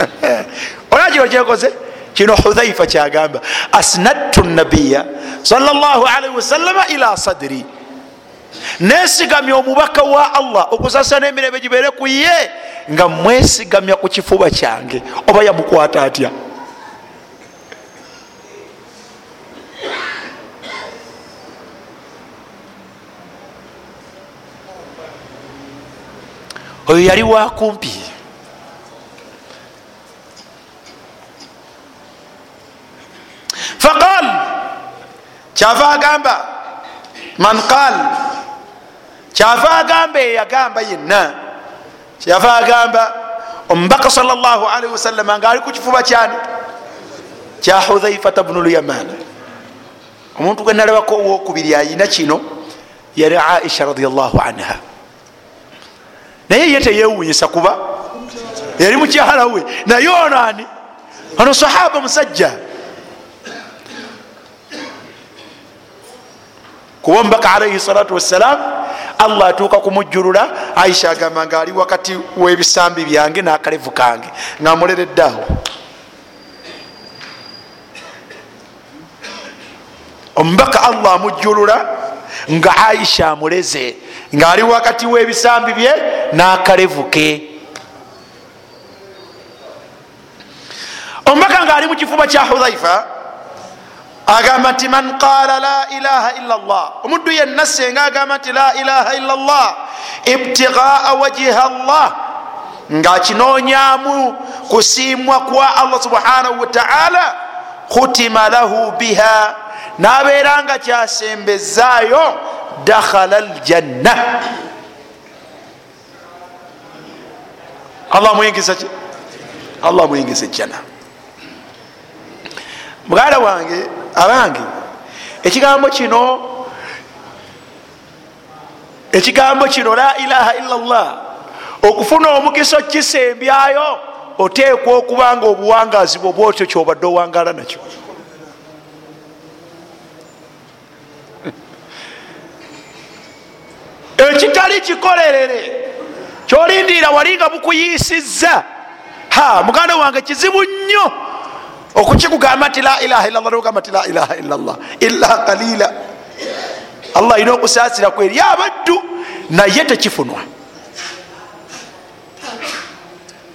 Olaba kino kyekoze? Kino hudhaifa kyagamba asnadtu nabiya salllahalihi wasalama ila sadri. Nesigamye omubaka wa allah okusasa n'emirembe gibeere ku ye nga mwesigamya ku kifuba kyange. Oba yamukwata atya oyo yali wakumpi faqal. Kyava agamba. Man qal. Kyava agamba eyagamba yenna. Kyava agamba omubaka salllahalihi wasallama ngaali ku kifuba kyani? Kya hudhaifata bnu lyamana omuntu gwe nalabako owokubiri ayina kino yali aisha radiallahu anha naye ye teyewunyisa kuba. Yali mukyala we. Naye onani ono sahaba musajja. Kuba omubaka alaihi salatu wassalam allah atuuka kumujjulula aisha agamba nga ali wakati webisambi byange nakalevu kange nga mulereddeawo omubaka allah amujjulula nga aisha amuleze ngaali wakati webisambi bye nakalevu ke. Omubaka ngaali mukifuba kya hudhaifa agamba nti man qala la ilaha illa llah omuddu yenna senga agamba nti la ilaha illa llah ibtigaa wajiha llah ngaakinonyamu kusiimwa kwa allah subhanahu wataala khutima lahu biha nabeera nga kyasembezaayo dakhala ljanna allah muyingiza ki? Allah muyingiza ejjana muganda wange abange ekigambo kino ekigambo kino la ilaha illa llah okufuna omukisa okukisembyayo oteekwa okuba nga obuwangazi bwe bwotyo kyobadde owangala nakyo. Ekitali kikolerere kyolindiira wali nga bukuyiisizza ha muganda wange kizibu nnyo okukikugamba nti la ilaha illallah nogamba nti la ilaha illallah illa kalila allah alina okusaasira kweri abaddu naye tekifunwa.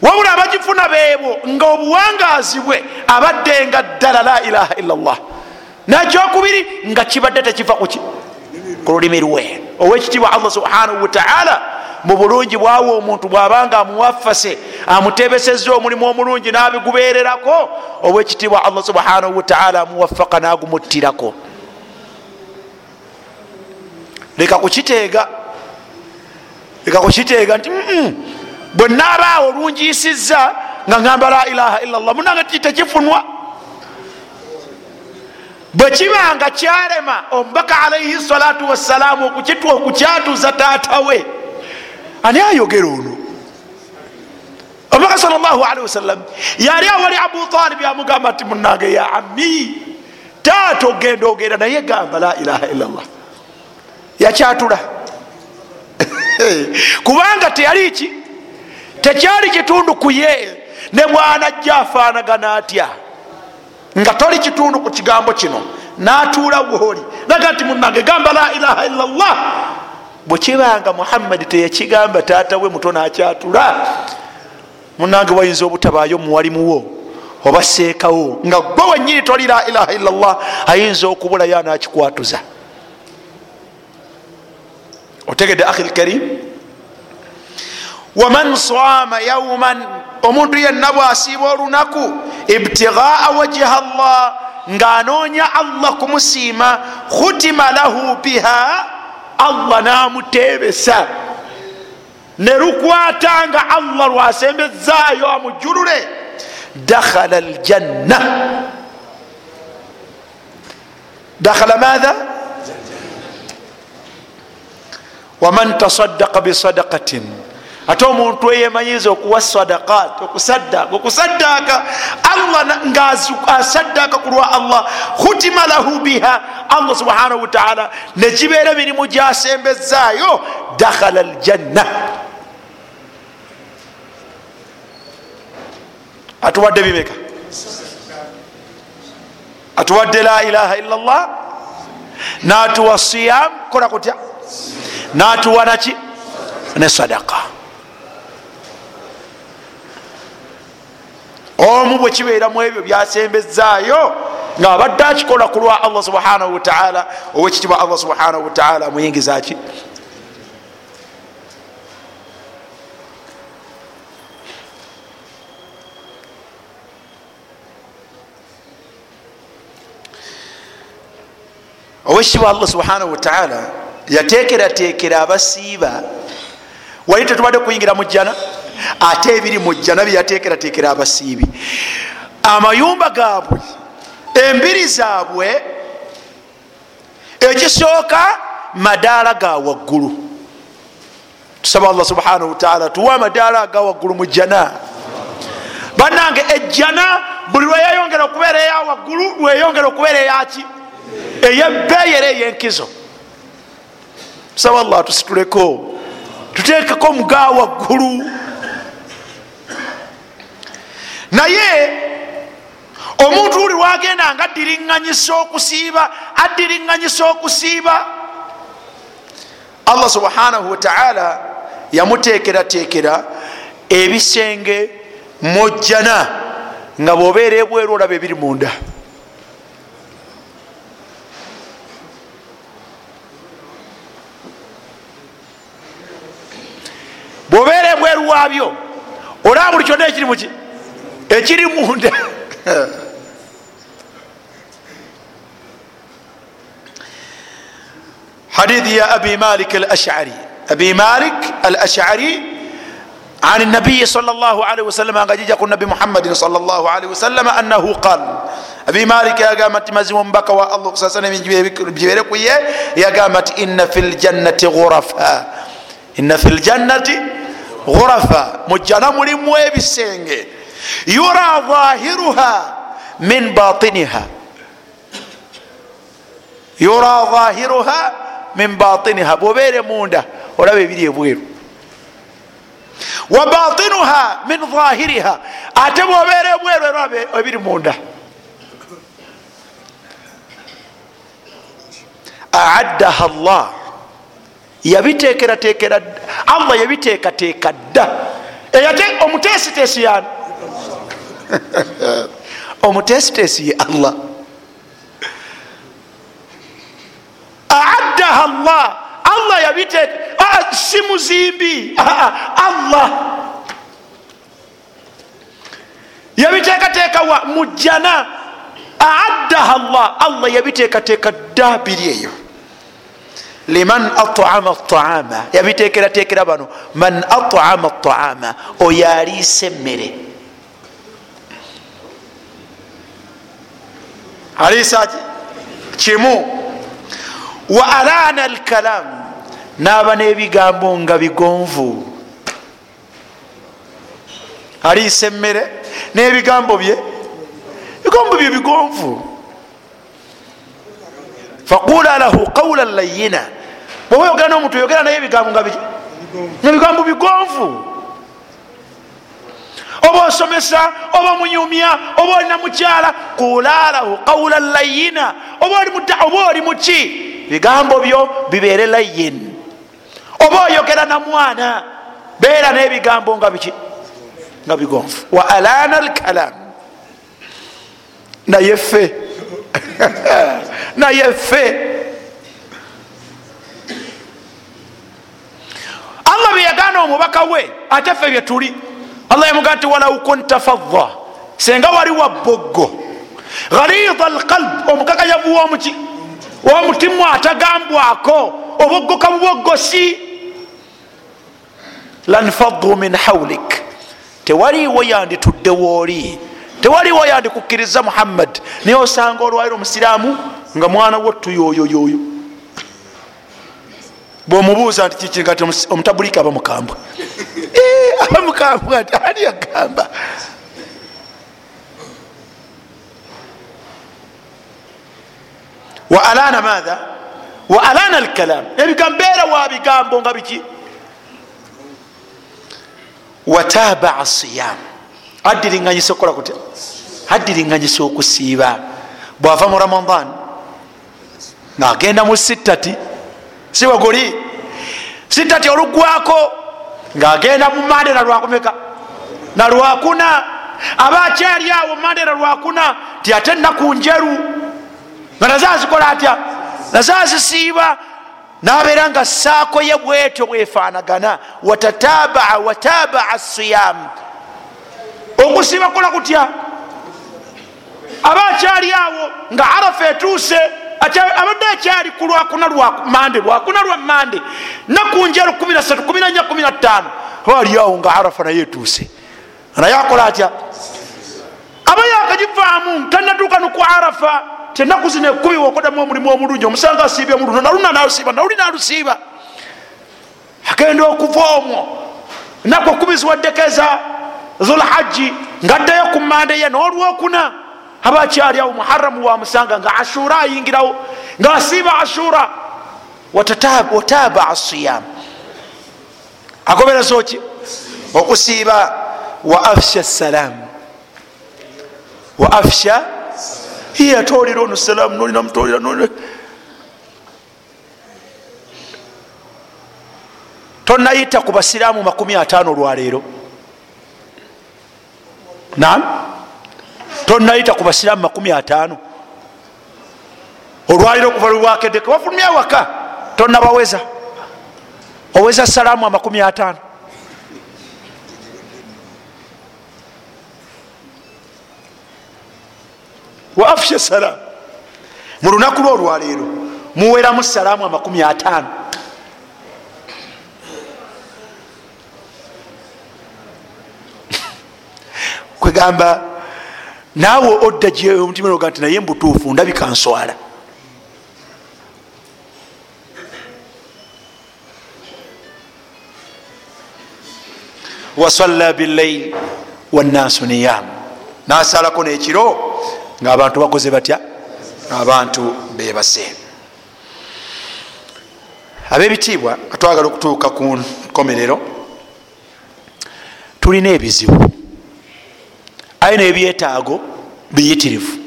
Wabula abagifuna beebo nga obuwangazi bwe abadde nga ddala la ilaha illallah. Nakyokubiri nga kibadde tekiva kuki ku lulimi lwe. Owekitiibwa allah subhanahu wataala mu bulungi bwawa omuntu bwabanga amuwafase amutebeseza omulimu omulungi nabigubererako owekitiibwa allah subhanahu wataala amuwafaka nagumuttirako. Leka kukiteega leka kukiteega nti bwe naabaawo olungiisiza nga ngamba la ilaha illallah munange tekifunwa? Bwe kibanga kyalema omubaka alaihi salatu wassalaamu okukyatuza taatawe ani ayogera ono? Omubaka sal llah alihi wasallam yali awali abu talib yamugamba nti munange ya ami taata ogenda ogenda naye gamba la ilaha illallah. Yakyatula. Kubanga teyali ki? Tekyali kitundu ku ye ne bwanajja afaanagana atya? Nga toli kitundu ku kigambo kino natuula wooli naga nti munange gamba la ilaha illallah bwekibanga muhammadi teyakigamba taata we muto nakyatula munange wayinza obutabaayo muwalimuwo oba seekawo nga gwe wenyini toli la ilaha illallah ayinza okubulayo anakikwatuza otegedde ahi lkarim waman sama yauman omuntu yenna bwasiiba olunaku ibtigaa wajiha llah ngaanoonya allah kumusiima khutima lahu biha allah namutebesa. Ne lukwatanga allah lwasembezaayo amujulule. Dakhala ljanna dakhala matha waman tasadaka bisadakatin ate omuntu eyemanyiza okuwa sadakat okusadaka okusadaka allah ngaasadaka ku lwa allah khutima lahu biha. Allah subhanahu wataala nekibeera emirimu gyasembezaayo dakhala ljanna atuwadde bimeka atuwadde la ilaha illa llah natuwa siyam kola kutya? Natuwa naki ne sadaka omu bwe kibeera mu ebyo byasembezaayo ngaabadde akikola ku lwa allah subhanahu wataala owekitibwa allah subhanahu wataala amuyingizaki owekitiibwa allah subhanahu wataala yateekerateekera abasiiba wali tetubadde kuyingira mu jjana? Ate ebiri mu jjana byeyatekeratekera abasiibi. Amayumba gaabwe embiri zaabwe ekisooka madaala ga waggulu. Tusaba allah subhanahu wataala tuwe amadaala aga waggulu mu jjana. Bannange ejjana buli lweyeyongera okubeera eya waggulu lweyongera okubeera eyaki eyebbeeyi era eyenkizo tusaba allah tusituleko. Tutekeko muga waggulu naye omuntu uli wagenda nga addiriŋŋanyisa okusiiba addiriŋŋanyisa okusiiba. Allah subhanahu wataala yamutekeratekera ebisenge mujjana nga bwobeera ebweru olaba ebiri munda. Bwobeera ebweru waabyo olaba buli kyonna ekiri muki ekiri munda. Hadithi ya abi malik al ashari abi malik al ashari عن النبي صلى الله عليه وسلم nga jija ku nabi muhammadin sal llah alihi wasallama annahu qal. Abi malik yagamba nti mazima omubaka wa allah okusasana gibeere ku ye yagamba nti ina fi ljannati ghurafa. Ina fi ljannati ghurafa. Mujjana mulimu ebisenge. yura dhahiruha min batiniha yura dhahiruha min batiniha bwobeere munda olaba ebiri ebweru wa batinuha min dhahiriha ate bwobeere ebweru eraba ebiri munda aaddaha llah yabiteekerateekera allah yabiteekateeka dda omuteesiteesi yani omutesitesi ye allah. Aaddaha llah allah yabiteeka si muzimbi allah. Yabiteekateeka mujjana. Aaddaha llah allah yabiteekateeka dda biri eyo. Liman atama taama yabiteekerateekera bano man atama taama oyo aliisa emmere aliisa ki kimu? Wa alana alkalamu naaba n'ebigambo nga bigonvu. Aliisa emmere? N'ebigambo bye? Bigambo bye bigonvu. Faqula lahu qawlan layina bwoba oyogera n'omuntu oyogera naye ebigambo nga biki? Ebigambo bigonvu oba osomesa oba munyumya oba olina mukyala qula lahu qawlan layina. Oba oli muki? Bigambo byo bibeere layin. Oba oyogera na mwana beera n'ebigambo nga biki? Nga bigonvu. Wa alana alkalam. Naye ffe. Naye ffe. Allah beyagaana omubaka we ate ffe byetuli allah yamugaa nti walau kunta fadda senga wali wa boggo. Ghalida alqalb omukakayavu womutima atagambwako oboggoka buboggosi lanfaddu min haulik tewaliwo yanditudde wooli tewaliwo yandikukkiriza muhammad. Naye osanga olwaliro omusiraamu nga mwana wottu yoyoyoyo bwomubuuza nti kiki nga omutabulika aba mukambwe? Aba mukambwe ati ani yagamba wa alana matha wa alana alkalam? Ebigambeera wa bigambo nga biki? Watabaa siyam. Addiriŋanyisa okukola kutya addiriŋanyisa okusiiba. Bwava mu ramadan ngaagenda mu sittati siwe guli sittati olugwako ngaagenda mu mande na lwakumeka na lwakuna aba akyali awo mande na lwakuna ti ate ennaku njeru. Nga naze azikola atya? Naze azisiiba nabeera nga saako ye bwetyo bwefaanagana. Watatabaa watabaa siyam okusiiba kukola kutya? Aba akyali awo nga arafa etuuse abadde akyali ku lwakuna lwamande lwakuna lwa mande nakunjero 13 aliawo nga arafa naye etuuse. Naye akola atya? Aba yakagivaamu tanatuuka nuku arafa tenaku zino ekumi wokodamu omulimu omulungi omusanga asiibye omuluno naluna nalusiiba naluli nalusiiba. Agenda okuva omwo. Naku ekumi ziwaddekeza zulhaji ngaaddayo ku mande ye n'olwokuna aba akyali awo muharamu wamusanga nga ashura ayingirawo nga asiiba ashura. Wataba siyam agobereza ki okusiiba wa afsha salamu wa afsha? Iye atolera ono salamu nolina mutolera tonayita ku basiraamu makumi ataano olwaleero nam tonayita ku basiraamu makumi ataano. Olwaliro okuva lwebwakeddeke wafulumya waka tonabaweza. Oweza salaamu amakumi ataano. Wa afsha salaamu. Mu lunaku lwolwaleero muweramu salaamu amakumi ataano. Kwegamba naawe odda omutima noga nti naye mbutuufu ndabika nswala. Wasalla billail wannaasu niyam nasalako nekiro ngaabantu bakoze batya? Abantu bebase abebitiibwa atwagala okutuuka ku nkomerero tulina ebizibu aye nebyetaago biyitirivu.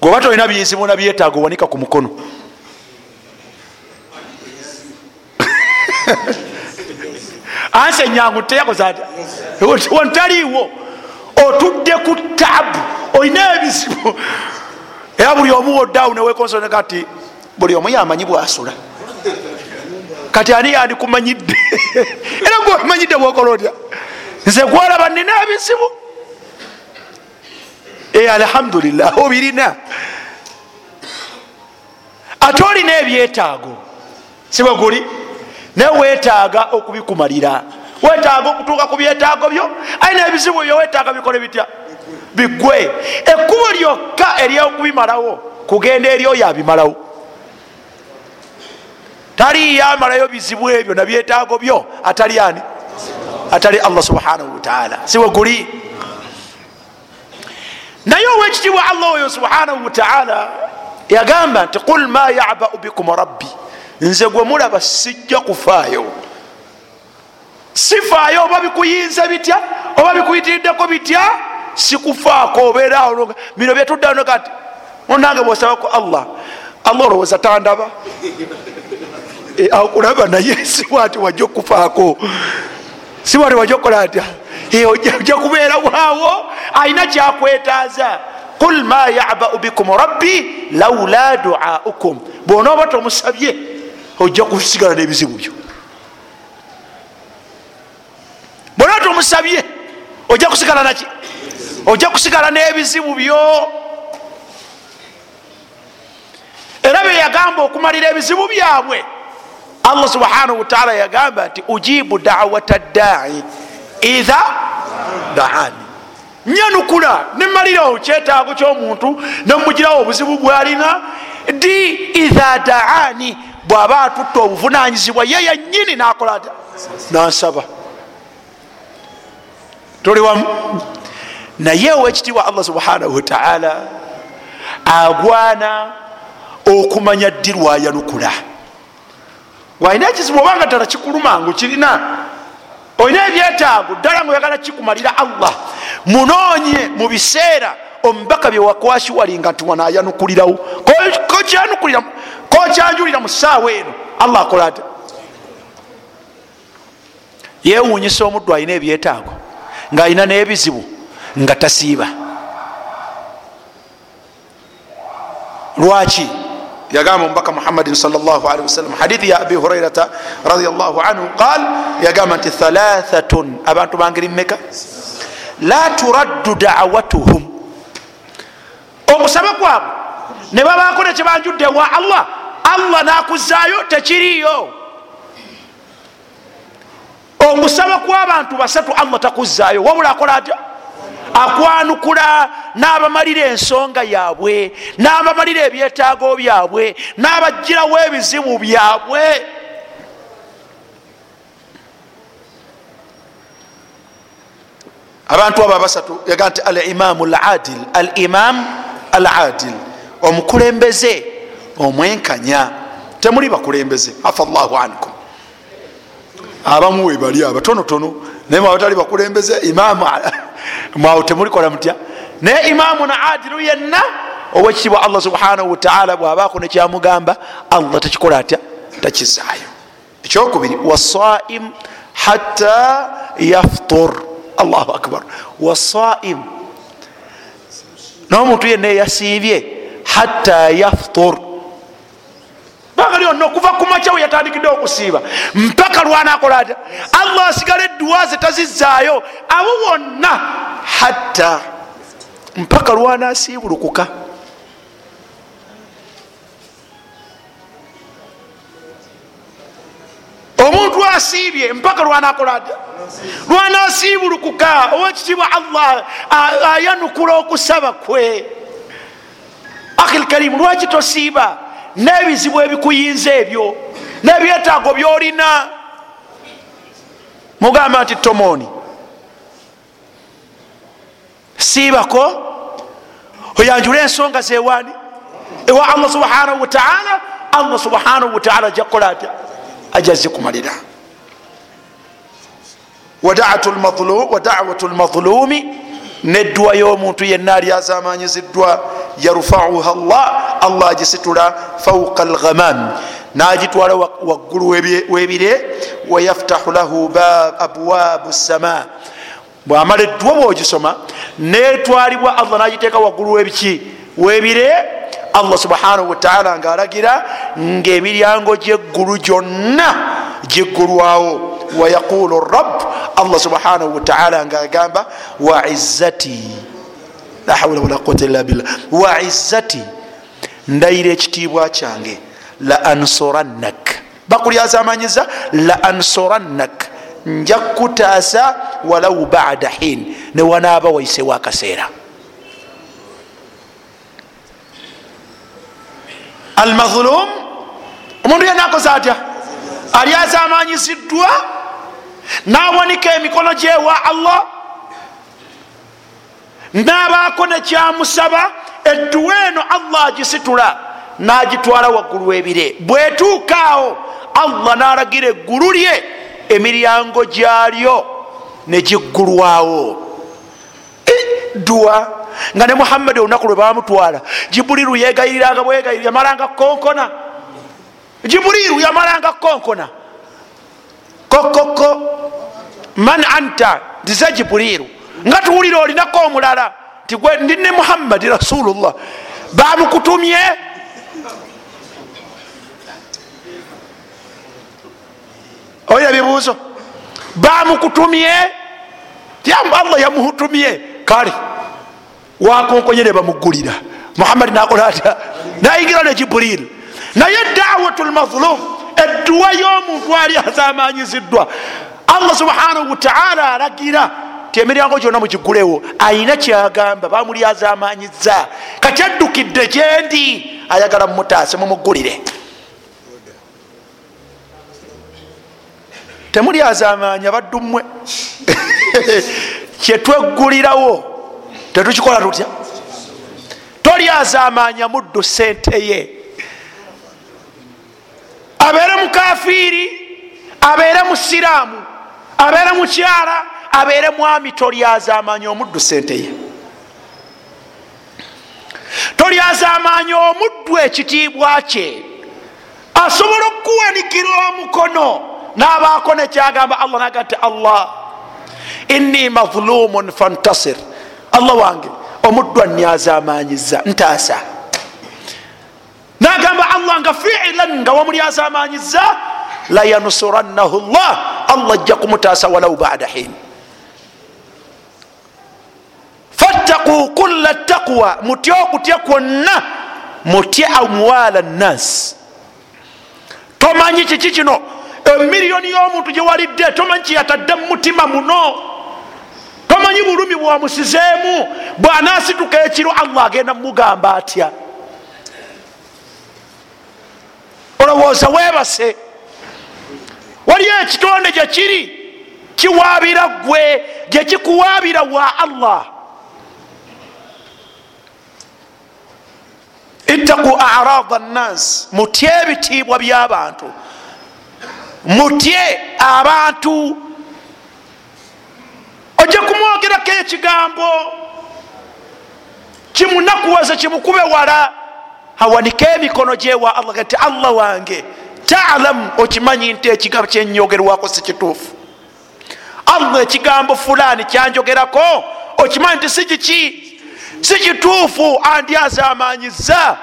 Gweoba tolina bizibu na byetaago wanika ku mukono. Ansi enyangu teyakoze ata wantaliiwo otudde ku taabu olina ebizibu era buli omu woddaawo newekonsoneka ti buli omu yamanyi bwasula. Kati ani yandikumanyidde era gwemanyidde bwokola otya? Nze gwolaba nina ebizibu alhamdulillah obirina. Ate olina ebyetaago sibwe guli? Naye wetaaga okubikumalira. Wetaaga okutuuka ku byetaago byo? Aye nebizibu byo wetaaga bikole bitya? Bigwe. Ekkubo lyokka eryokubimalawo kugenda eri oyo abimalawo. Taliyo amalayo bizibu ebyo nabyetaago byo? Atali ani? Atali allah subhanahu wataala siwe guli naye owekitibwa allah oyo subhanahu wataala yagamba nti qul ma yabau bikum rabbi. Nze gwe mulaba sijja kufaayo. Sifaayo oba bikuyinza bitya? Oba bikuyitiriddeko bitya? Sikufaako obeeraawo bino byetuddaonoga ti onange bwosabaku allah allah olowooza tandaba? Akulaba naye sibwati wajja okufaako. Sibwati wajja okukola atya ojja kubeera waawo alina kyakwetaaza. Qul ma yabau bikum rabbi laula duaukum. Bwonooba tomusabye ojja kusigala n'ebizibu byo. Bwonooba tomusabye ojja kusigala naki ojja kusigala n'ebizibu byo. Era beyagamba okumalira ebizibu byabwe allah subhanahu wataala yagamba nti ujibu dawata ddai idha daani nyanukula nemalirawo kyetaago kyomuntu nemugirawo obuzibu bwalina di idha daani bwaba atutta obuvunanyizibwa ye yanyini nakola ata nansaba. Toli wamu? Naye owekitiibwa allah subhanahu wataala agwana okumanya ddi lwayanukula. Walina ekizibu obanga ddala kikuluma nga kirina olina ebyetaago ddala nga oyagala kikumalira allah munoonye mu biseera omubaka byewakwasiwalinga nti wanayanukulirawo kokyanjulira mu ssaawa eno allah akola ati yewunyisa omuddu alina ebyetaago ngaalina n'ebizibu nga tasiiba. Lwaki yagamba omubaka muhammadin wasallam hadithi ya abi hurairata radiallahu anhu qal yagamba nti thalathatun abantu bangeri mumeka la turaddu dawatuhum okusaba kwabwe ne babaako nekyebanjudde wa allah allah nakuzaayo tekiriyo omusaba kw'abantu basatu allah takuzaayo wabula akola atya akwanukula n'abamalira ensonga yaabwe n'abamalira ebyetaago byabwe n'abagirawo ebizibu byabwe. Abantu abo abasatu yaga nti al imamu ladil al imamu al adil omukulembeze omwenkanya temuli bakulembeze afa llahu ankum. Abamu webali abatonotono naye mwabatali bakulembeze imamu mwawe temulikola mutya. Naye imamu na adilu yenna owekitibwa allah subhanahu wataala bwabako nekyamugamba allah tekikola atya? Takizaayo. Ekyokubiri wasaim hatta yaftur. Allahu akbar. Wasaim nomuntu yenna eyasiibye hatta yaftur banga lyonna okuva ku makyawe yatandikidde okusiiba mpaka lwanakola atya? Allah asigala edduwa ze tazizaayo abo bonna hatta mpaka lwanasiibulukuka omuntu asiibye mpaka lwanakola atya? Lwanasiibulukuka owekitibwa allah ayanukula okusaba kwe. Akhil karimu lwaki tosiiba n'ebizibu ebikuyinza ebyo n'ebyetaago byolina. Mugamba nti tomoni siibako? Oyanjule ensonga zewani ewa allah subhanahu wataala allah subhanahu wataala ajja kukola atya ajazze kumalira wadawatu lmadhulumi nedduwa y'omuntu yenna ali azamanyiziddwa. Yarufauha llah allah agisitula fauka alghamam. Nagitwala waggulu webire wayaftahu lahu abwabu sama bwamala edduwa bwogisoma netwalibwa allah nagiteeka waggulu webiki webire allah subhanahu wataala ngaalagira ngaemiryango gyeggulu gyonna giggulwawo wayaqulu rab allah subhanahu wataala ngaagamba waizzati la hawla wala quwata illa billah. Waizzati ndayira ekitiibwa kyange la ansurannak. Bakulyazamanyiza la ansurannak. Nja kutaasa walau bada hin newanaaba waisewo akaseera almazlum? Omuntu yena akoze atya? Ali azamanyiziddwa? Nawanika emikono gyewa allah? Nabaako nekyamusaba edduwa eno allah agisitula nagitwala waggulu webire. Bwetuukaawo allah nalagira eggulu lye emiryango gyalyo negiggulwawo dduwa nga ne muhammadi olunaku lwe bamutwala jibuliru yegayiriranga bwegayiri yamalanga konkona. Jibuliru yamalanga konkona. Kokoko man anta ntize jibuliru. Nga tuwulira olinako omulala tigwe ndi ne muhammadi rasulullah. Bamukutumye. Oyina bibuuzo. Bamukutumye. Allah yamutumye kale wakonkonye ne bamugulira. Muhammadi nakola atya? Nayingira ne jiburil naye dawatu lmazlum edduwa y'omuntu ali azamanyiziddwa allah subhanahu wataala alagira ti emiryango gyonna mugigulewo ayina kyagamba bamuli azamanyiza kati addukidde gyendi ayagala mumutaase mumugulire. Temuli azamanya baddu mmwe kyetweggulirawo tetukikola tutya? Tolyazamanya muddu sente ye. Abeere mukafiiri abeere musiraamu abeere mukyala abeere mwami tolyazamanya omuddu sente ye. Tolyazamanya omuddu ekitiibwa kye. Asobola okuwanikira omukono nabaako nekyagamba allah naga nti allah inni mazlumun fantasir allah wange omuddu anyazamanyiza ntaasa. Nagamba allah nga fiilan nga wamuli azamanyiza layansurannahu llah allah ajja kumutaasa walau bada hin fattaku kulla taqwa mutya okutya kwonna mutye amwala nnasi tomanyi kiki kino? Emiliyoni y'omuntu gyewalidde tomanyi kyeyatadde mumutima muno tomanyi bulumi bwamusizeemu bw'anaasituka ekiro allah agenda mumugamba atya? Olowooza weebase waliyo ekitonde gyekiri kiwaabira gwe gyekikuwaabira wa allah? Ittaku arada nnas mutye ebitiibwa by'abantu mutye abantu ojja kumwogerako ekigambo kimunakuwaze kimukube wala awanike emikono gyewa allah nti allah wange talamu okimanyi nti ekigambo kyenyogerwako si kituufu. Allah ekigambo fulani kyanjogerako okimanyi nti si kiki si kituufu andyaza amanyiza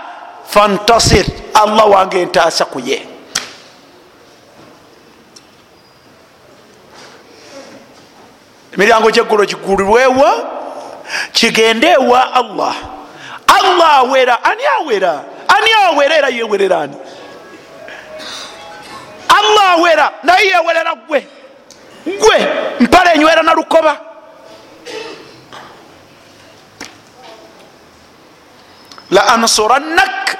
fantasir allah wange ntaasa kuye emiryango gyeggulo gigulirwewa kigende ewa allah. Allah awera ani awera ani awera era yewerera ani? Allah awera naye yewerera gwe gwe mpala enywera nalukoba la ansurannak.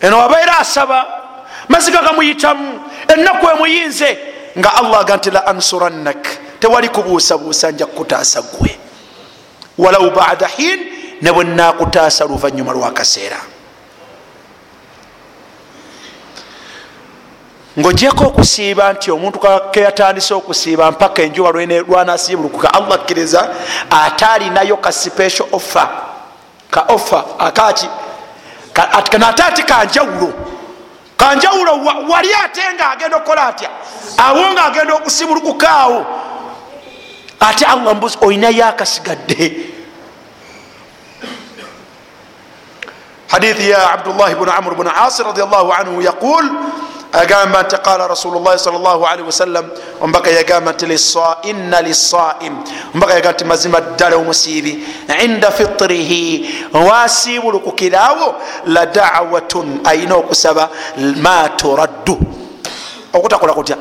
Eno abaire asaba maziga gamuyitamu ennaku emuyinze nga allah aga nti la ansurannak tewali kubuusabuusa nja kukutaasa gwe walau bada hin ne bwe nakutaasa luvanyuma lwakaseera ngaogyeko okusiiba nti omuntu keyatandise okusiiba mpaka enjuba lwanasiibulukuka allah akkiriza ate alinayo ka special offer ka offer akaki kanate ati kanjawulo kanjawulo wali ate nga agenda okukola atya? Awo nga agenda okusibulukukaawo ate allah mbuzi olinayo akasigadde hadithi ya abdullah bnu amr bnu asir radiallahu anhu yaqul agamba nti qala rasulullahi sal llah alihi wasallam ombaka yagamba nti ina lisaim ombaka yagamba nti mazima ddala omusiibi inda fitrihi wasiibulukukiraawo la dawatun ayina okusaba ma turaddu. Okutakola kutya?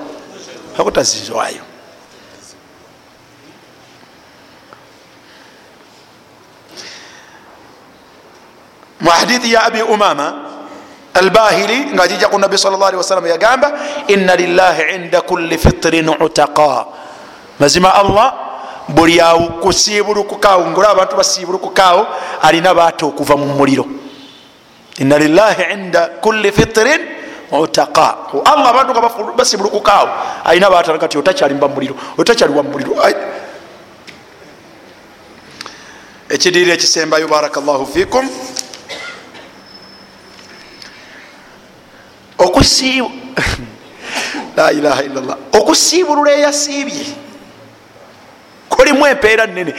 Okutazizwayo mu hadithi ya abi umama albahili nga jija ku nabi sal llah wasallam yagamba ina lillahi inda kulli fitirin utaqa. Mazima allah buli kusiibulukukaawo ngaola abantu basiibulukukaawo alina baata okuva mu muliro. Ina lillahi inda kulli fitirin utaqa. Allah abantu nga basiibulukukaawo alina baata kati otakyalimu bamuliro otakyaliwa mumuliro ekidiiro ekisembayo baraka llahu fikum okusiibulula eyasiibye. Kolimu empeera nene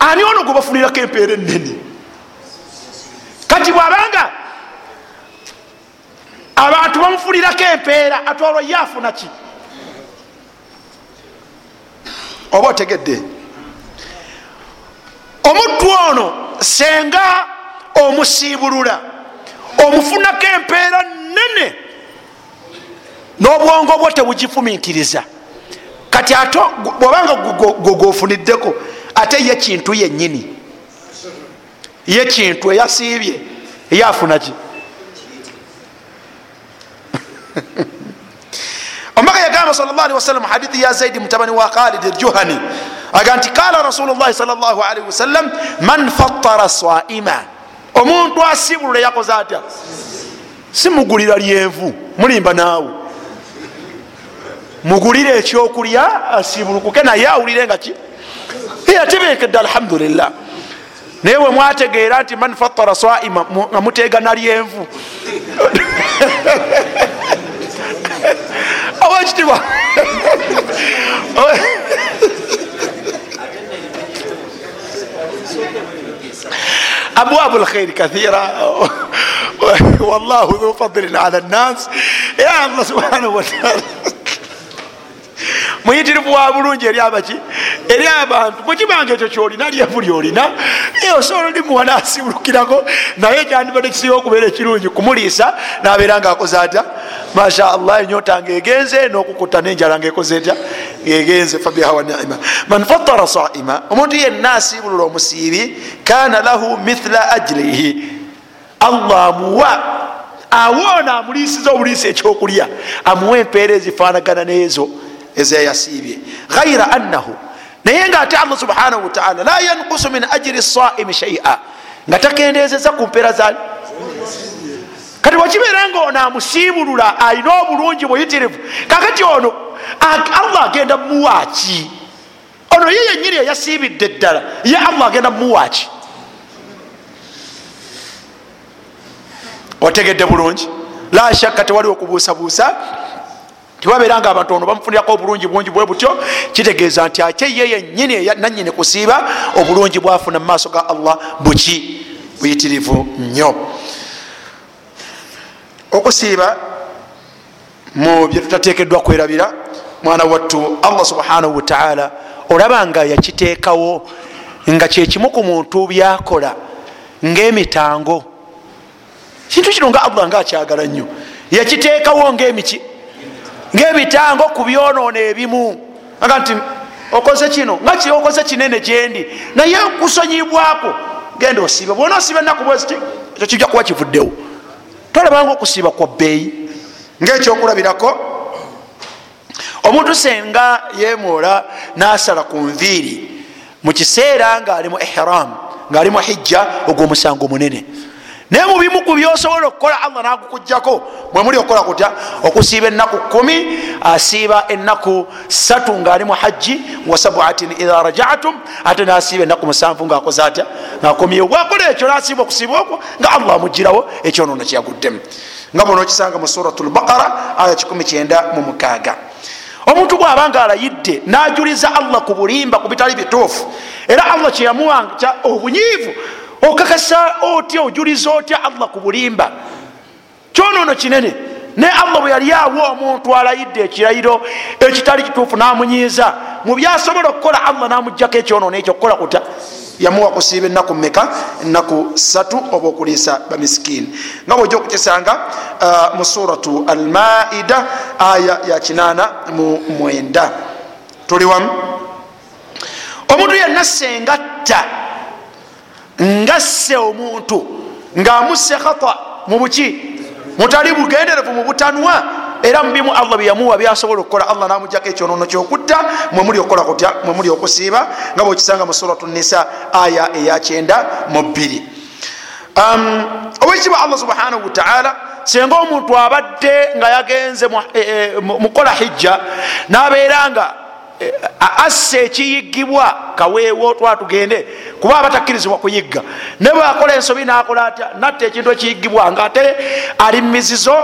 ani ono gwe bafunirako empeera enene kati bwabanga abantu bamufunirako empeera atwalwa ye afuna ki? Oba otegedde? Omuttu ono senga omusiibulula omufunako empeera nene n'obwongo bwo tebugifumintiriza kati ate bwobanga gwogofuniddeko ate ye kintu yennyini. Ye kintu eyasiibye eyafunaki omaka yagamba sal llah alihi wasallam hadithi ya zaidi mutabani wa khalid aljuhani aga nti kala rasulullahi sal llah alihi wasallam man fattara swaima omuntu asibulula yakoze atya? Simugulira lyenvu mulimba naawe. Mugulire ekyokulya asibulukuke naye awulire nga ki? Yatebekedde alhamdulillah. Naye bwe mwategeera nti man fattara swaima nga mutegana lyenvu. Oba abwabu lkhairi kathira wallahu dhu fadlin ala nnas ya allah subhanahu wataala muyitirivu wa bulungi eri abaki eri abantu mukibanga ekyo kyolina lyevu lyolina osobola olimuwa nasibulukirako naye kyandibadde kisinga okubeera ekirungi kumuliisa nabeera nga akoze atya? Masha allah enyota nga egenze nokukuta nenjala nga ekoze etya ngaegenze fabihawa nima man fatara saima omuntu yenna asibulula omusiibi kana lahu mithla ajrihi allah amuwa awoona amuliisiza obuliisi ekyokulya amuwa empeera ezifaanagana neezo ezeyasiibye. Ghaira annahu naye nga ate allah subhanahu wataala la yankusu min ajiri saimi shaia nga takendezeza ku mpeera zani kati wakibeera nga ono amusiibulula alina obulungi buyitirivu kakati ono allah agenda mumuwaaki ono ye yenyini eyasiibidde ddala ye allah agenda mumuwaaki otegedde bulungi. La shakka tewali okubuusabuusa tiwabeera nga abantu ono bamufunirako obulungi bungi bwe butyo kitegeeza nti ate ye yenyini nanyini kusiiba obulungi bwafuna mu maaso ga allah buki buyitirivu nnyo. Okusiiba mu byetutatekeddwa kwerabira mwana wattu allah subhanahu wataala olaba nga yakiteekawo nga kyekimu ku muntu byakola ngaemitango kintu kino nga allah nga akyagala nnyo. Yakiteekawo ngaemiki ngaebitango ku byonoono ebimu. Aga nti okoze kino nga kiokoze kinene gyendi naye kusonyibwako genda osiiba bwona osiiba enaku bweziti ekyo kijja kuba kivuddewo. Tolabanga okusiiba kwa bbeeyi. Ngaekyokulabirako omuntu senga yemoola nasala ku nviiri mu kiseera ngaali mu ihram ngaali mu hijja ogwomusango munene naye mubimu ku byosobola okukola allah nagukugjako mwemuli okukola kutya? Okusiiba enaku kumi asiiba enaku satu ngaali mu hajji wa sabuatin idha rajatum ate nasiiba enaku musanvu ngaakoze atya? Ngaakomyewo bwakola ekyo nasiiba okusiiba okwo nga allah amugirawo ekyonono kyeyaguddemu. Nga bona okisanga mu surat lbaqara aya 19 mu mukaaga. Omuntu bwabanga alayidde najuliza allah ku bulimba ku bitali bituufu. Era allah kyeyamuwanga obunyiivu okakasa otya ojuliza otya allah ku bulimba? Kyonono kinene. Naye allah bwe yali awa omuntu alayidde ekirayiro ekitali kituufu namunyiiza mu byasobola okukola allah namugjako ekyonono ekyo okukola kuta yamuwa kusiiba enaku meka enaku satu oba okuliisa bamisikini nga bwojja okukisanga mu suratu almaida aya ya kinana mu mwenda. Tuli wamu? Omuntu yenna sengatta ngasse omuntu. Ngaamusse khata mu buki. Mutali bugenderevu mu butanwa. Era mubimu allah byeyamuwa byasobola okukola allah namugjako ekyonono kyokutta mwemuli okukola kutya? Mwemuli okusiiba? Nga bwekisanga mu suratu nisa aya eyakyenda mu bbiri. Owekitiibwa allah subhanahu wataala senga omuntu abadde nga yagenze mukola hijja nabeera nga asse ekiyigibwa kaweewo twatugende kuba abatakkirizibwa kuyigga. Ne bwakola ensobi nakola atya? Natta ekintu ekiyigibwa nga ate ali mumizizo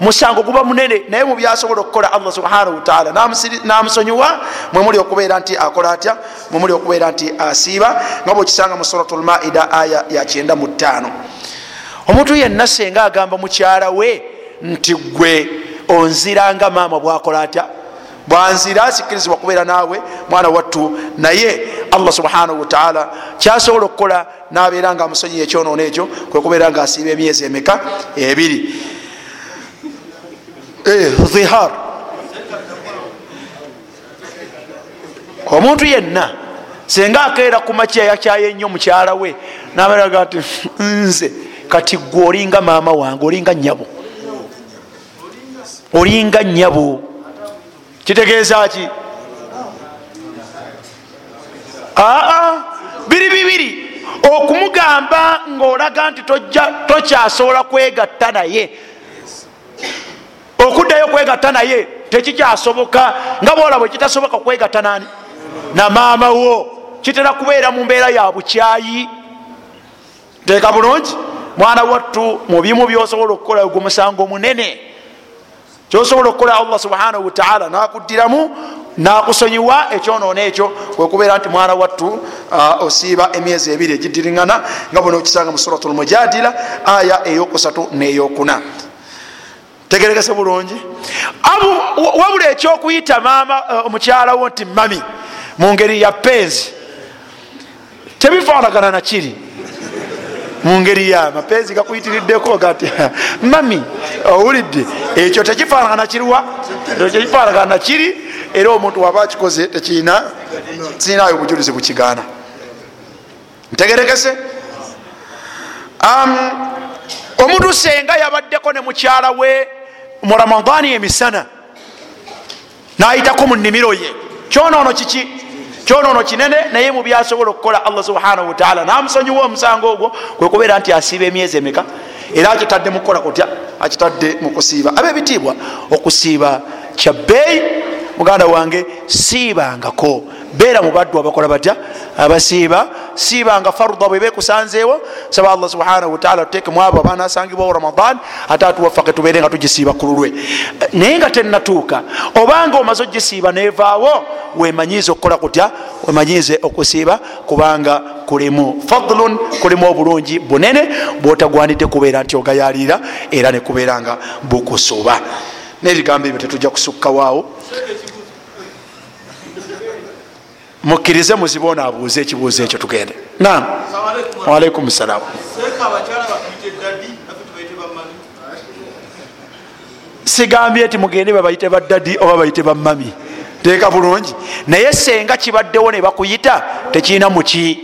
musango guba munene naye mubyasobola okukola allah subhanahu wataala namusonyiwa mwemuli okubeera nti akola atya? Mwemuli okubeera nti asiiba? Nga bwekisanga mu surat lmaida aya yakyenda mu ttaano. Omuntu yenna senga agamba mukyala we nti gwe onziranga maama bwakola atya bwanzira asikirizibwa kubeera naawe mwana wattu naye allah subhanahu wataala kyasobola okukola nabeera nga amusonyiya ekyonoono ekyo kwekubeera nga asiiba emyezi emeka ebiri. Dhihar omuntu yenna senga akeera ku makya yakyaye ennyo mukyala we naberaga nti nze kati gwe olinga maama wange olinga nyabo olinga nyabo kitegeeza ki? Aa biri bibiri. Okumugamba ngaolaga nti tokyasobola kwegatta naye. Okuddayo kwegatta naye tekikyasoboka. Nga bwola bwe kitasoboka kwegatta nani? Na maama wo. Kitera kubeera mu mbeera ya bukyayi. Teeka bulungi. Mwana wattu mubimu byosobola okukola gwe musango munene kyosobola okukola allah subhanahu wataala nakuddiramu nakusonyiwa ekyonoono ekyo kwekubeera nti mwana wattu osiiba emyezi ebiri egidiriŋana nga bona okisanga mu surat lmujadila aya eyokusatu neyokuna. Tegerekese bulungi? Wabula ekyokuyita maama omukyalawo nti mami mu ngeri ya penzi tebifaanagana nakiri mu ngeri ya mapenzi gakuyitiriddeko gati mami owulidde ekyo tekifaanagana kiriwa tekifaanagana nakiri era omuntu waba akikoze tekirina kirinayo obujulizi bukigaana. Ntegerekese. Omuntu senga yabaddeko ne mukyala we mu ramadaani emisana nayitako mu nnimiro ye. Kyonoono kiki kyonoono kinene naye mu byasobola okukola allah subhanahu wataala namusonyiwa omusango ogwo kwekubeera nti asiiba emyezi emeka? Era akitadde mukukola kutya? Akitadde mukusiiba abebitiibwa okusiiba kyabbeeyi muganda wange siibangako beera mubaddu abakola batya? Abasiiba. Siibanga farda bwe bekusanzeewo saba allah subhanahu wataala tuteekemu abo abanasangibwawo ramadan ate atuwafake tubeere nga tugisiiba ku lulwe. Naye nga tenatuuka obanga omaze ogisiiba nevaawo wemanyize okukola kutya? Wemanyize okusiiba kubanga kulimu fadlun kulimu obulungi bunene bwotagwanidde kubeera nti ogayalira era nekubeera nga bukusuba. Nebigambo ebyo tetujja kusukkawaawo mukkirize muziboona abuuze ekibuuzo ekyo tugende. Nam walaikum salam sigambye nti mugende babayite baddadi oba bayite bamami teeka bulungi. Naye senga kibaddewo ne bakuyita tekirina muki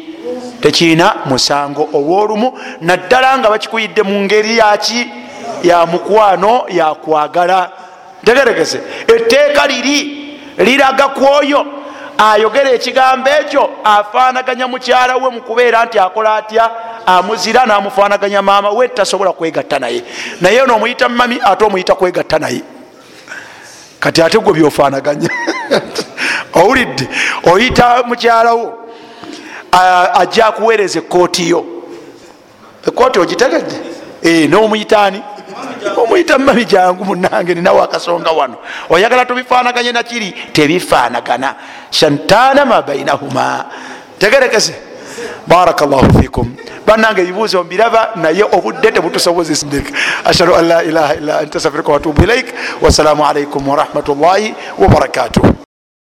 tekirina musango. Olwolumu naddala nga bakikuyidde mu ngeri yaki ya mukwano yakwagala ntegeregese etteeka liri liraga ku oyo ayogera ekigambo ekyo afaanaganya mukyala we mukubeera nti akola atya amuzira namufaanaganya maama we tasobola kwegatta naye. Naye nomuyita mami ate omuyita kwegatta naye. Kati ate gwe byofaanaganya. Owulidde oyita mukyalawo ajja akuweereza ekooti yo. Ekooti ogitegedde? Nomuyitaani omuyita mami jangu munange ninawo akasonga wano. Oyagala tubifaanaganye nakiri tebifaanagana. Shantana mabainahuma tegerekese. Baraka llahu fikum banange ebibuuzo mbiraba naye obudde tebutusobozesindeka ashhadu an la ilaha illa anta safirika watubu ilaik. Wassalamu alaikum warahmatullahi wabarakatuh